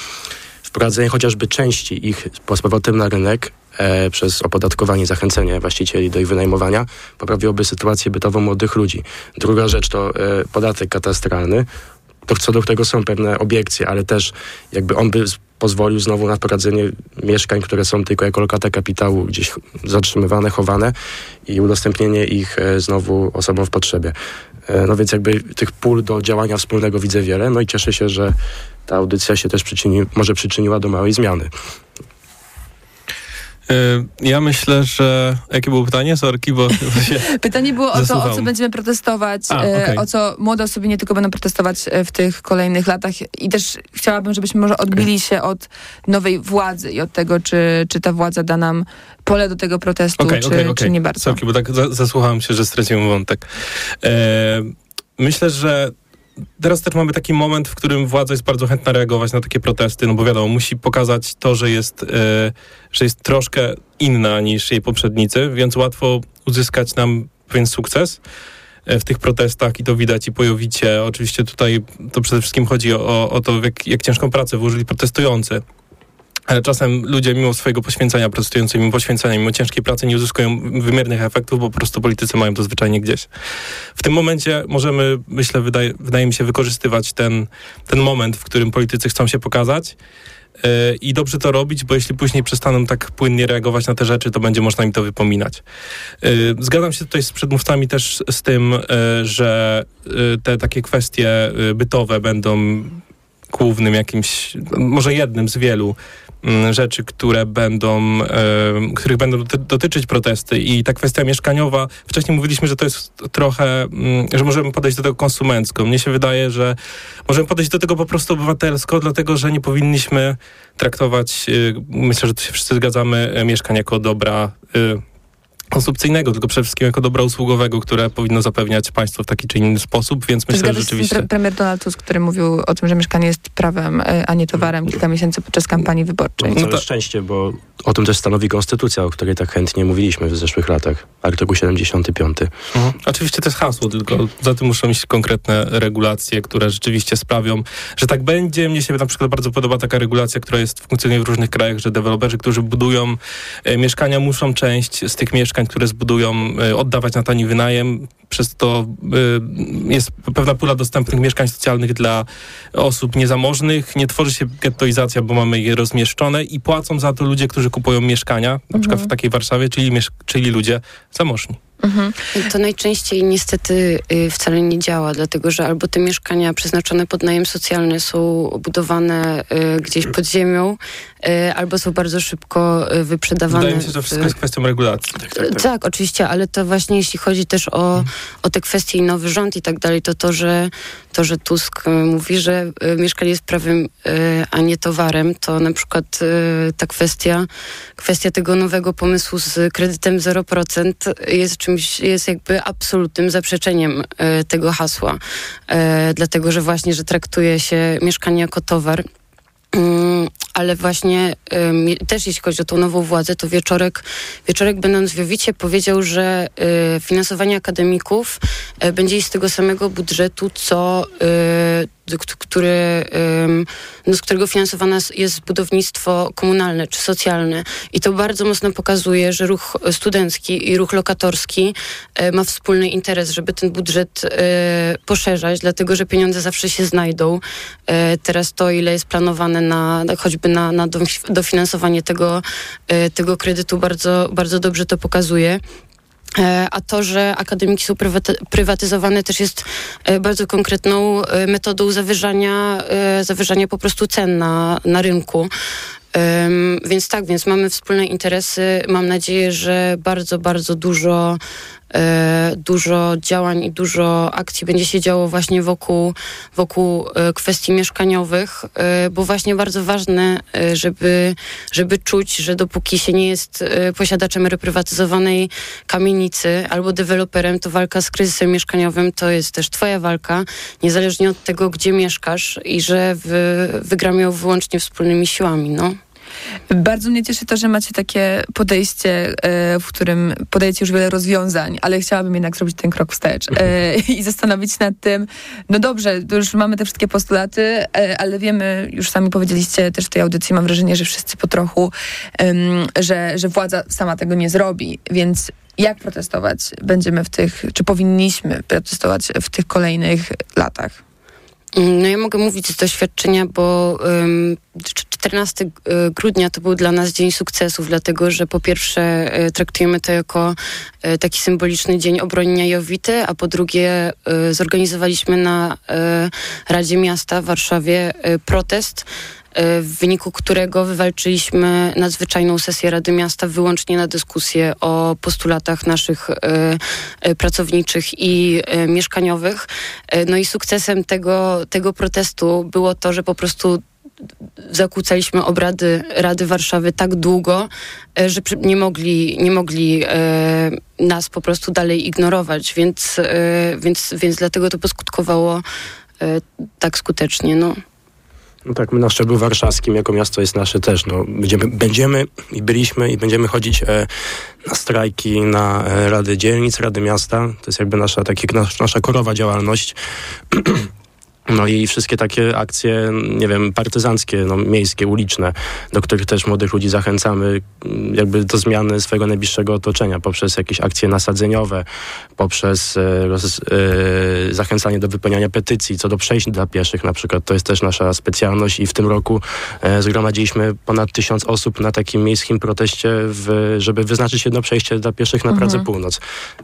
[SPEAKER 8] wprowadzenie chociażby części ich z powrotem na rynek e, przez opodatkowanie, zachęcenie właścicieli do ich wynajmowania, poprawiłoby sytuację bytową młodych ludzi. Druga rzecz to e, podatek katastralny, to co do którego są pewne obiekcje, ale też jakby on by pozwolił znowu na prowadzenie mieszkań, które są tylko jako lokata kapitału gdzieś zatrzymywane, chowane i udostępnienie ich e, znowu osobom w potrzebie. E, no więc jakby tych pól do działania wspólnego widzę wiele, no i cieszę się, że ta audycja się też przyczyni, może przyczyniła do małej zmiany.
[SPEAKER 10] Y, ja myślę, że... Jakie było pytanie? Sorki, bo
[SPEAKER 6] Pytanie było o to, o co będziemy protestować,
[SPEAKER 10] A,
[SPEAKER 6] e,
[SPEAKER 10] okay.
[SPEAKER 6] o co młode osoby nie tylko będą protestować e, w tych kolejnych latach i też chciałabym, żebyśmy może odbili okay. się od nowej władzy i od tego, czy, czy ta władza da nam pole do tego protestu,
[SPEAKER 10] okay,
[SPEAKER 6] czy, czy nie bardzo.
[SPEAKER 10] Sorki, bo tak zasłuchałem się, że straciłem wątek. E, myślę, że teraz też mamy taki moment, w którym władza jest bardzo chętna reagować na takie protesty, no bo wiadomo, musi pokazać to, że jest, e, że jest troszkę inna niż jej poprzednicy, więc łatwo uzyskać nam pewien sukces e, w tych protestach i to widać i pojowicie. Oczywiście tutaj to przede wszystkim chodzi o, o to, jak, jak ciężką pracę włożyli protestujący. Ale czasem ludzie mimo swojego poświęcenia, protestujący mimo poświęcenia, mimo ciężkiej pracy nie uzyskują wymiernych efektów, bo po prostu politycy mają to zwyczajnie gdzieś. W tym momencie możemy, myślę, wydaje, wydaje mi się, wykorzystywać ten, ten moment, w którym politycy chcą się pokazać yy, i dobrze to robić, bo jeśli później przestaną tak płynnie reagować na te rzeczy, to będzie można im to wypominać. Yy, zgadzam się tutaj z przedmówcami też z tym, yy, że te takie kwestie bytowe będą głównym jakimś, może jednym z wielu rzeczy, które będą, e, których będą dotyczyć protesty i ta kwestia mieszkaniowa, wcześniej mówiliśmy, że to jest trochę, że możemy podejść do tego konsumencko. Mnie się wydaje, że możemy podejść do tego po prostu obywatelsko, dlatego, że nie powinniśmy traktować, myślę, że tu się wszyscy zgadzamy, mieszkań jako dobra konsumpcyjnego, tylko przede wszystkim jako dobra usługowego, które powinno zapewniać państwo w taki czy inny sposób, więc myślę, że rzeczywiście...
[SPEAKER 6] Pre premier Donald Tusk, który mówił o tym, że mieszkanie jest prawem, e, a nie towarem kilka miesięcy podczas kampanii wyborczej.
[SPEAKER 8] No, no to szczęście, bo o tym też stanowi konstytucja, o której tak chętnie mówiliśmy w zeszłych latach. Artykuł 75.
[SPEAKER 10] Mhm. Oczywiście to jest hasło, tylko za tym muszą iść konkretne regulacje, które rzeczywiście sprawią, że tak będzie. Mnie się na przykład bardzo podoba taka regulacja, która jest funkcjonuje w różnych krajach, że deweloperzy, którzy budują e, mieszkania, muszą część z tych mieszkań, które zbudują, e, oddawać na tani wynajem. Przez to e, jest pewna pula dostępnych mieszkań socjalnych dla osób niezamożnych. Nie tworzy się gettoizacja, bo mamy je rozmieszczone i płacą za to ludzie, którzy kupują mieszkania, na mhm. przykład w takiej Warszawie, czyli, czyli ludzie zamożni.
[SPEAKER 9] Mhm. To najczęściej niestety y, wcale nie działa, dlatego że albo te mieszkania przeznaczone pod najem socjalny są budowane y, gdzieś pod ziemią, y, albo są bardzo szybko wyprzedawane.
[SPEAKER 10] Wydaje mi się, że to wszystko jest kwestią regulacji.
[SPEAKER 9] Tak, tak, tak. tak, oczywiście, ale to właśnie jeśli chodzi też o, mhm. o te kwestie i nowy rząd i tak dalej, to to, że, to, że Tusk mówi, że mieszkanie jest prawem, a nie towarem, to na przykład ta kwestia, kwestia tego nowego pomysłu z kredytem 0% jest czymś czymś, jest jakby absolutnym zaprzeczeniem e, tego hasła. E, dlatego, że właśnie, że traktuje się mieszkanie jako towar. Ale właśnie też jeśli chodzi o tą nową władzę, to Wieczorek, Wieczorek będąc w Jowicie powiedział, że e, finansowanie akademików będzie z tego samego budżetu, co który, no, z którego finansowane jest budownictwo komunalne czy socjalne. I to bardzo mocno pokazuje, że ruch studencki i ruch lokatorski e, ma wspólny interes, żeby ten budżet e, poszerzać, dlatego że pieniądze zawsze się znajdą. E, teraz to, ile jest planowane na, choćby na, na dofinansowanie tego, tego kredytu, bardzo, bardzo dobrze to pokazuje. E, a to, że akademiki są prywatyzowane też jest e, bardzo konkretną e, metodą zawyżania, zawyżania po prostu cen na, na rynku. Um, więc tak, więc mamy wspólne interesy. Mam nadzieję, że bardzo, bardzo dużo E, dużo działań i dużo akcji będzie się działo właśnie wokół, wokół e, kwestii mieszkaniowych, e, bo właśnie bardzo ważne, żeby, żeby czuć, że dopóki się nie jest posiadaczem reprywatyzowanej kamienicy albo deweloperem, to walka z kryzysem mieszkaniowym to jest też twoja walka, niezależnie od tego, gdzie mieszkasz i że wy, wygramy ją wyłącznie wspólnymi siłami, no.
[SPEAKER 6] Bardzo mnie cieszy to, że macie takie podejście, e, w którym podajecie już wiele rozwiązań, ale chciałabym jednak zrobić ten krok wstecz e, i zastanowić się nad tym, no dobrze, już mamy te wszystkie postulaty, e, ale wiemy, już sami powiedzieliście też w tej audycji, mam wrażenie, że wszyscy po trochu, że, że władza sama tego nie zrobi, więc jak protestować będziemy w tych, czy powinniśmy protestować w tych kolejnych latach?
[SPEAKER 9] No ja mogę mówić z doświadczenia, bo um, 14 y, grudnia to był dla nas dzień sukcesów, dlatego że po pierwsze y, traktujemy to jako y, taki symboliczny dzień obrony Jowity, a po drugie zorganizowaliśmy na Radzie Miasta w Warszawie protest, w wyniku którego wywalczyliśmy nadzwyczajną sesję Rady Miasta wyłącznie na dyskusję o postulatach naszych pracowniczych i mieszkaniowych. No i sukcesem tego, tego protestu było to, że po prostu zakłócaliśmy obrady Rady Warszawy tak długo, że nie mogli, nie mogli nas po prostu dalej ignorować, więc, więc, więc dlatego to poskutkowało tak skutecznie. No.
[SPEAKER 8] No tak, my na szczeblu warszawskim jako miasto jest nasze też. No, będziemy, będziemy i byliśmy i będziemy chodzić e, na strajki, na e, rady dzielnic, rady miasta. To jest jakby nasza, takie, nasza korowa działalność. No i wszystkie takie akcje, nie wiem, partyzanckie, no, miejskie, uliczne, do których też młodych ludzi zachęcamy mm, jakby do zmiany swojego najbliższego otoczenia poprzez jakieś akcje nasadzeniowe, poprzez e, roz, e, zachęcanie do wypełniania petycji co do przejść dla pieszych na przykład. To jest też nasza specjalność i w tym roku e, zgromadziliśmy ponad tysiąc osób na takim miejskim proteście, w, żeby wyznaczyć jedno przejście dla pieszych na mhm. Pradze Północ.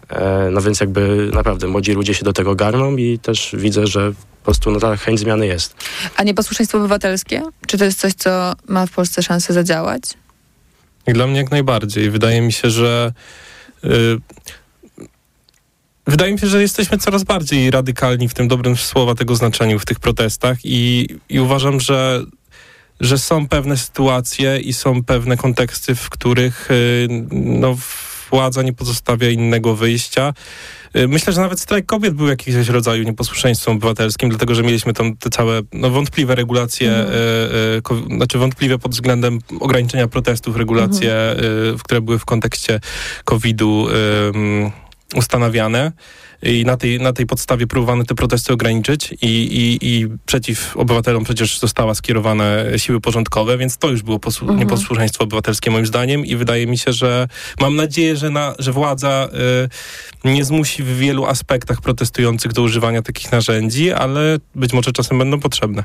[SPEAKER 8] E, no więc jakby naprawdę młodzi ludzie się do tego garną i też widzę, że prostu no, ta chęć zmiany jest.
[SPEAKER 6] A nieposłuszeństwo obywatelskie? Czy to jest coś, co ma w Polsce szansę zadziałać?
[SPEAKER 10] I dla mnie jak najbardziej. Wydaje mi się, że yy, Wydaje mi się, że jesteśmy coraz bardziej radykalni w tym dobrym słowa tego znaczeniu w tych protestach i, i uważam, że, że są pewne sytuacje i są pewne konteksty, w których yy, no, władza nie pozostawia innego wyjścia. Y, myślę, że nawet strajk kobiet był jakiegoś rodzaju nieposłuszeństwem obywatelskim, dlatego że mieliśmy tam te całe no, wątpliwe regulacje, mm. y, y, znaczy wątpliwe pod względem ograniczenia protestów, regulacje, mm. które były w kontekście COVID-u ustanawiane i na tej, na tej podstawie próbowano te protesty ograniczyć i, i, i przeciw obywatelom przecież została skierowane siły porządkowe, więc to już było mhm. nieposłuszeństwo obywatelskie moim zdaniem i wydaje mi się, że mam nadzieję, że, na, że władza y, nie zmusi w wielu aspektach protestujących do używania takich narzędzi, ale być może czasem będą potrzebne.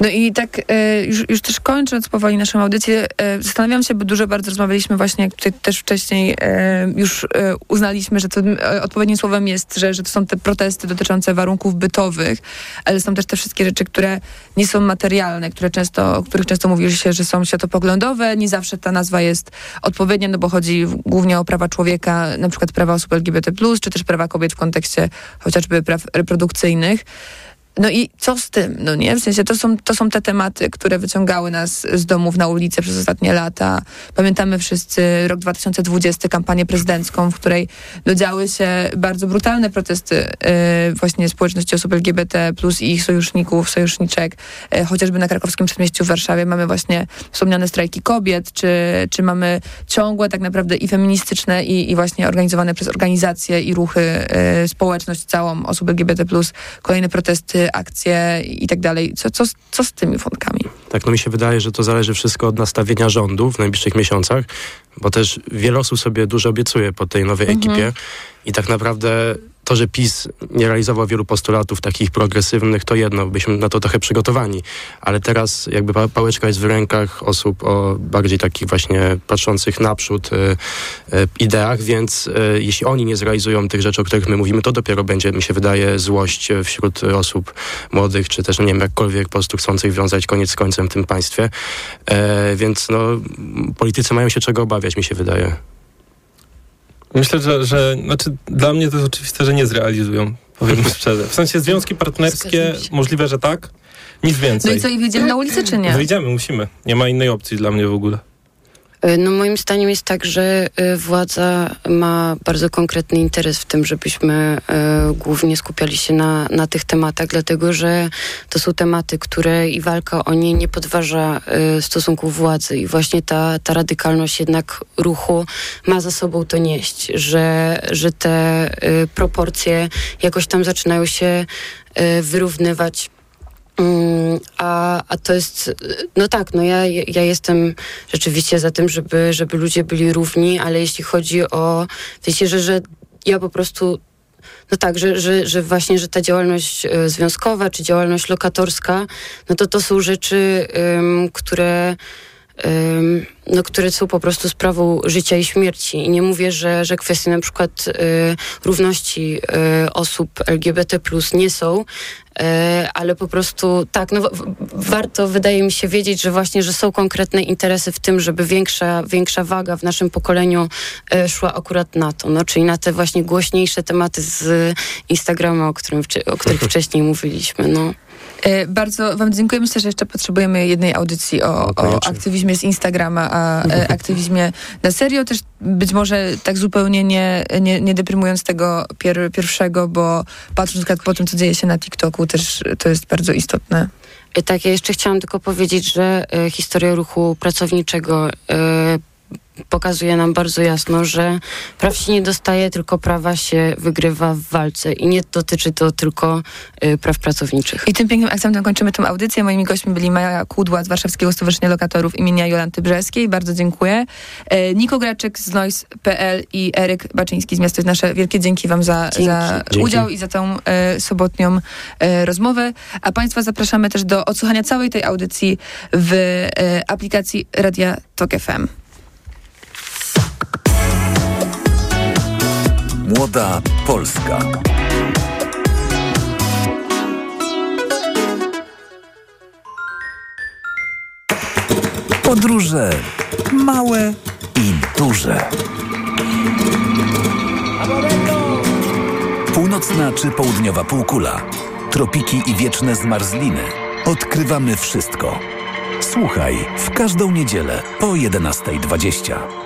[SPEAKER 6] No i tak e, już, już też kończąc powoli naszą audycję, e, zastanawiam się, bo dużo bardzo rozmawialiśmy właśnie, jak tutaj też wcześniej e, już uznaliśmy, że to odpowiednim słowem jest, że, że to są te protesty dotyczące warunków bytowych, ale są też te wszystkie rzeczy, które nie są materialne, które często, o których często mówi się, że są światopoglądowe. Nie zawsze ta nazwa jest odpowiednia, no bo chodzi głównie o prawa człowieka, na przykład prawa osób LGBT+, czy też prawa kobiet w kontekście chociażby praw reprodukcyjnych. No i co z tym? No nie, w sensie to są, to są te tematy, które wyciągały nas z domów na ulicę przez ostatnie lata. Pamiętamy wszyscy rok 2020, kampanię prezydencką, w której no, działy się bardzo brutalne protesty yy, właśnie społeczności osób LGBT plus ich sojuszników, sojuszniczek. Yy, chociażby na krakowskim przedmieściu w Warszawie mamy właśnie wspomniane strajki kobiet, czy, czy mamy ciągłe tak naprawdę i feministyczne i, i właśnie organizowane przez organizacje i ruchy, yy, społeczność całą osób LGBT plus kolejne protesty akcje i tak dalej. Co, co, co z tymi fundkami?
[SPEAKER 8] Tak, no mi się wydaje, że to zależy wszystko od nastawienia rządu w najbliższych miesiącach, bo też wiele osób sobie dużo obiecuje po tej nowej mhm. ekipie i tak naprawdę to, że PiS nie realizował wielu postulatów takich progresywnych, to jedno, byliśmy na to trochę przygotowani. Ale teraz jakby pałeczka jest w rękach osób o bardziej takich właśnie patrzących naprzód y, y, ideach, więc y, jeśli oni nie zrealizują tych rzeczy, o których my mówimy, to dopiero będzie, mi się wydaje, złość wśród osób młodych, czy też, nie wiem, jakkolwiek po prostu chcących wiązać koniec z końcem w tym państwie. E, więc no, politycy mają się czego obawiać, mi się wydaje.
[SPEAKER 10] Myślę, że, że znaczy dla mnie to jest oczywiste, że nie zrealizują, powiem szczerze. W sensie związki partnerskie, możliwe, że tak, nic więcej.
[SPEAKER 6] No i co, i wyjdziemy na ulicę, czy nie?
[SPEAKER 10] Wyjdziemy, musimy. Nie ma innej opcji dla mnie w ogóle.
[SPEAKER 9] Y, no moim zdaniem jest tak, że y, władza ma bardzo konkretny interes w tym, żebyśmy y, głównie skupiali się na, na tych tematach, dlatego że to są tematy, które i walka o nie nie podważa stosunków władzy. I właśnie ta, ta radykalność jednak ruchu ma za sobą to nieść, że, że te proporcje jakoś tam zaczynają się wyrównywać a, a to jest, no tak, no ja, ja jestem rzeczywiście za tym, żeby, żeby ludzie byli równi, ale jeśli chodzi o, wiecie, że, że ja po prostu no tak, że, że, że właśnie, że ta działalność e, związkowa czy działalność lokatorska, no to to są rzeczy, um, które um, no, które są po prostu sprawą życia i śmierci. I nie mówię, że, że kwestie na przykład y, równości y, osób LGBT nie są, ale po prostu tak, no, warto wydaje mi się wiedzieć, że właśnie, że są konkretne interesy w tym, żeby większa, większa waga w naszym pokoleniu y, szła akurat na to, no, czyli na te właśnie głośniejsze tematy z Instagrama, o, którym, o których wcześniej mówiliśmy. No.
[SPEAKER 6] E, bardzo Wam dziękuję. Myślę, że jeszcze potrzebujemy jednej audycji o, o aktywizmie z Instagrama, a e, aktywizmie na serio. Też być może tak zupełnie nie, nie, nie deprymując tego pier, pierwszego, bo patrząc po tym, co dzieje się na TikToku, też to jest bardzo istotne.
[SPEAKER 9] E, tak, ja jeszcze chciałam tylko powiedzieć, że historia ruchu pracowniczego pokazuje nam bardzo jasno, że praw się nie dostaje, tylko prawa się wygrywa w walce i nie dotyczy to tylko y, praw pracowniczych.
[SPEAKER 6] I tym pięknym akcentem kończymy tę audycję. Moimi gośćmi byli Maja Kudła z Warszawskiego Stowarzyszenia Lokatorów imienia Jolanty Brzeskiej. Bardzo dziękuję. E, Niko Graczyk z Noise.pl i Eryk Baczyński z Miasto jest Nasze. Wielkie dzięki wam za, za udział i za tą e, sobotnią e, rozmowę. A Państwa zapraszamy też do odsłuchania całej tej audycji w e, aplikacji Radia Tok FM.
[SPEAKER 1] Młoda Polska. Podróże małe i duże. Północna czy południowa półkula, tropiki i wieczne zmarzliny. Odkrywamy wszystko. Słuchaj w każdą niedzielę po 11.20.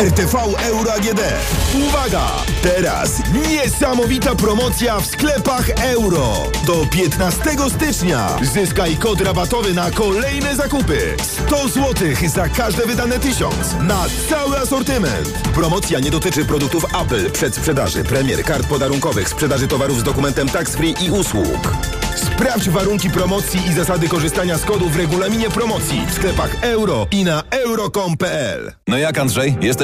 [SPEAKER 16] RTV Euro AGD. Uwaga! Teraz niesamowita promocja w sklepach euro. Do 15 stycznia zyskaj kod rabatowy na kolejne zakupy. 100 zł za każde wydane tysiąc na cały asortyment. Promocja nie dotyczy produktów Apple, przedsprzedaży, premier, kart podarunkowych, sprzedaży towarów z dokumentem tax free i usług. Sprawdź warunki promocji i zasady korzystania z kodu w regulaminie promocji w sklepach euro i na euro.com.pl.
[SPEAKER 20] No jak Andrzej, jesteś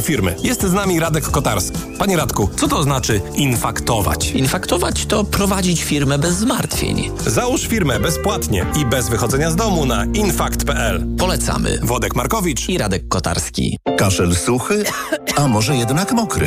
[SPEAKER 30] firmy. Jest z nami Radek Kotarski. Panie Radku, co to znaczy infaktować?
[SPEAKER 31] Infaktować to prowadzić firmę bez zmartwień.
[SPEAKER 30] Załóż firmę bezpłatnie i bez wychodzenia z domu na infakt.pl.
[SPEAKER 31] Polecamy.
[SPEAKER 30] Wodek Markowicz
[SPEAKER 31] i Radek Kotarski.
[SPEAKER 32] Kaszel suchy, a może jednak mokry?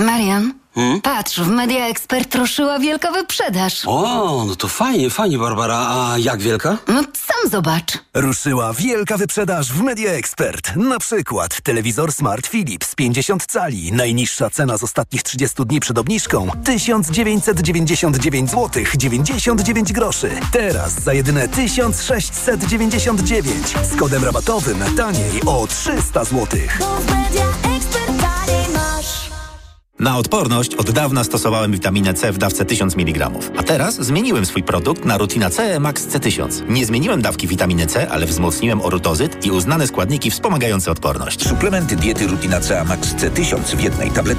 [SPEAKER 33] Marian, hmm? patrz, w Media Expert ruszyła wielka wyprzedaż.
[SPEAKER 34] O, no to fajnie, fajnie, Barbara. A jak wielka?
[SPEAKER 33] No sam zobacz.
[SPEAKER 22] Ruszyła wielka wyprzedaż w Media Expert. Na przykład telewizor Smart Philips 50 cali. Najniższa cena z ostatnich 30 dni przed obniżką 1999 zł 99 groszy. Teraz za jedyne 1699 z kodem rabatowym taniej o 300 zł.
[SPEAKER 4] Na odporność od dawna stosowałem witaminę C w dawce 1000 mg. A teraz zmieniłem swój produkt na Rutina C Max C1000. Nie zmieniłem dawki witaminy C, ale wzmocniłem orutozyt i uznane składniki wspomagające odporność.
[SPEAKER 35] Suplementy diety Rutina C Max C1000 w jednej tabletce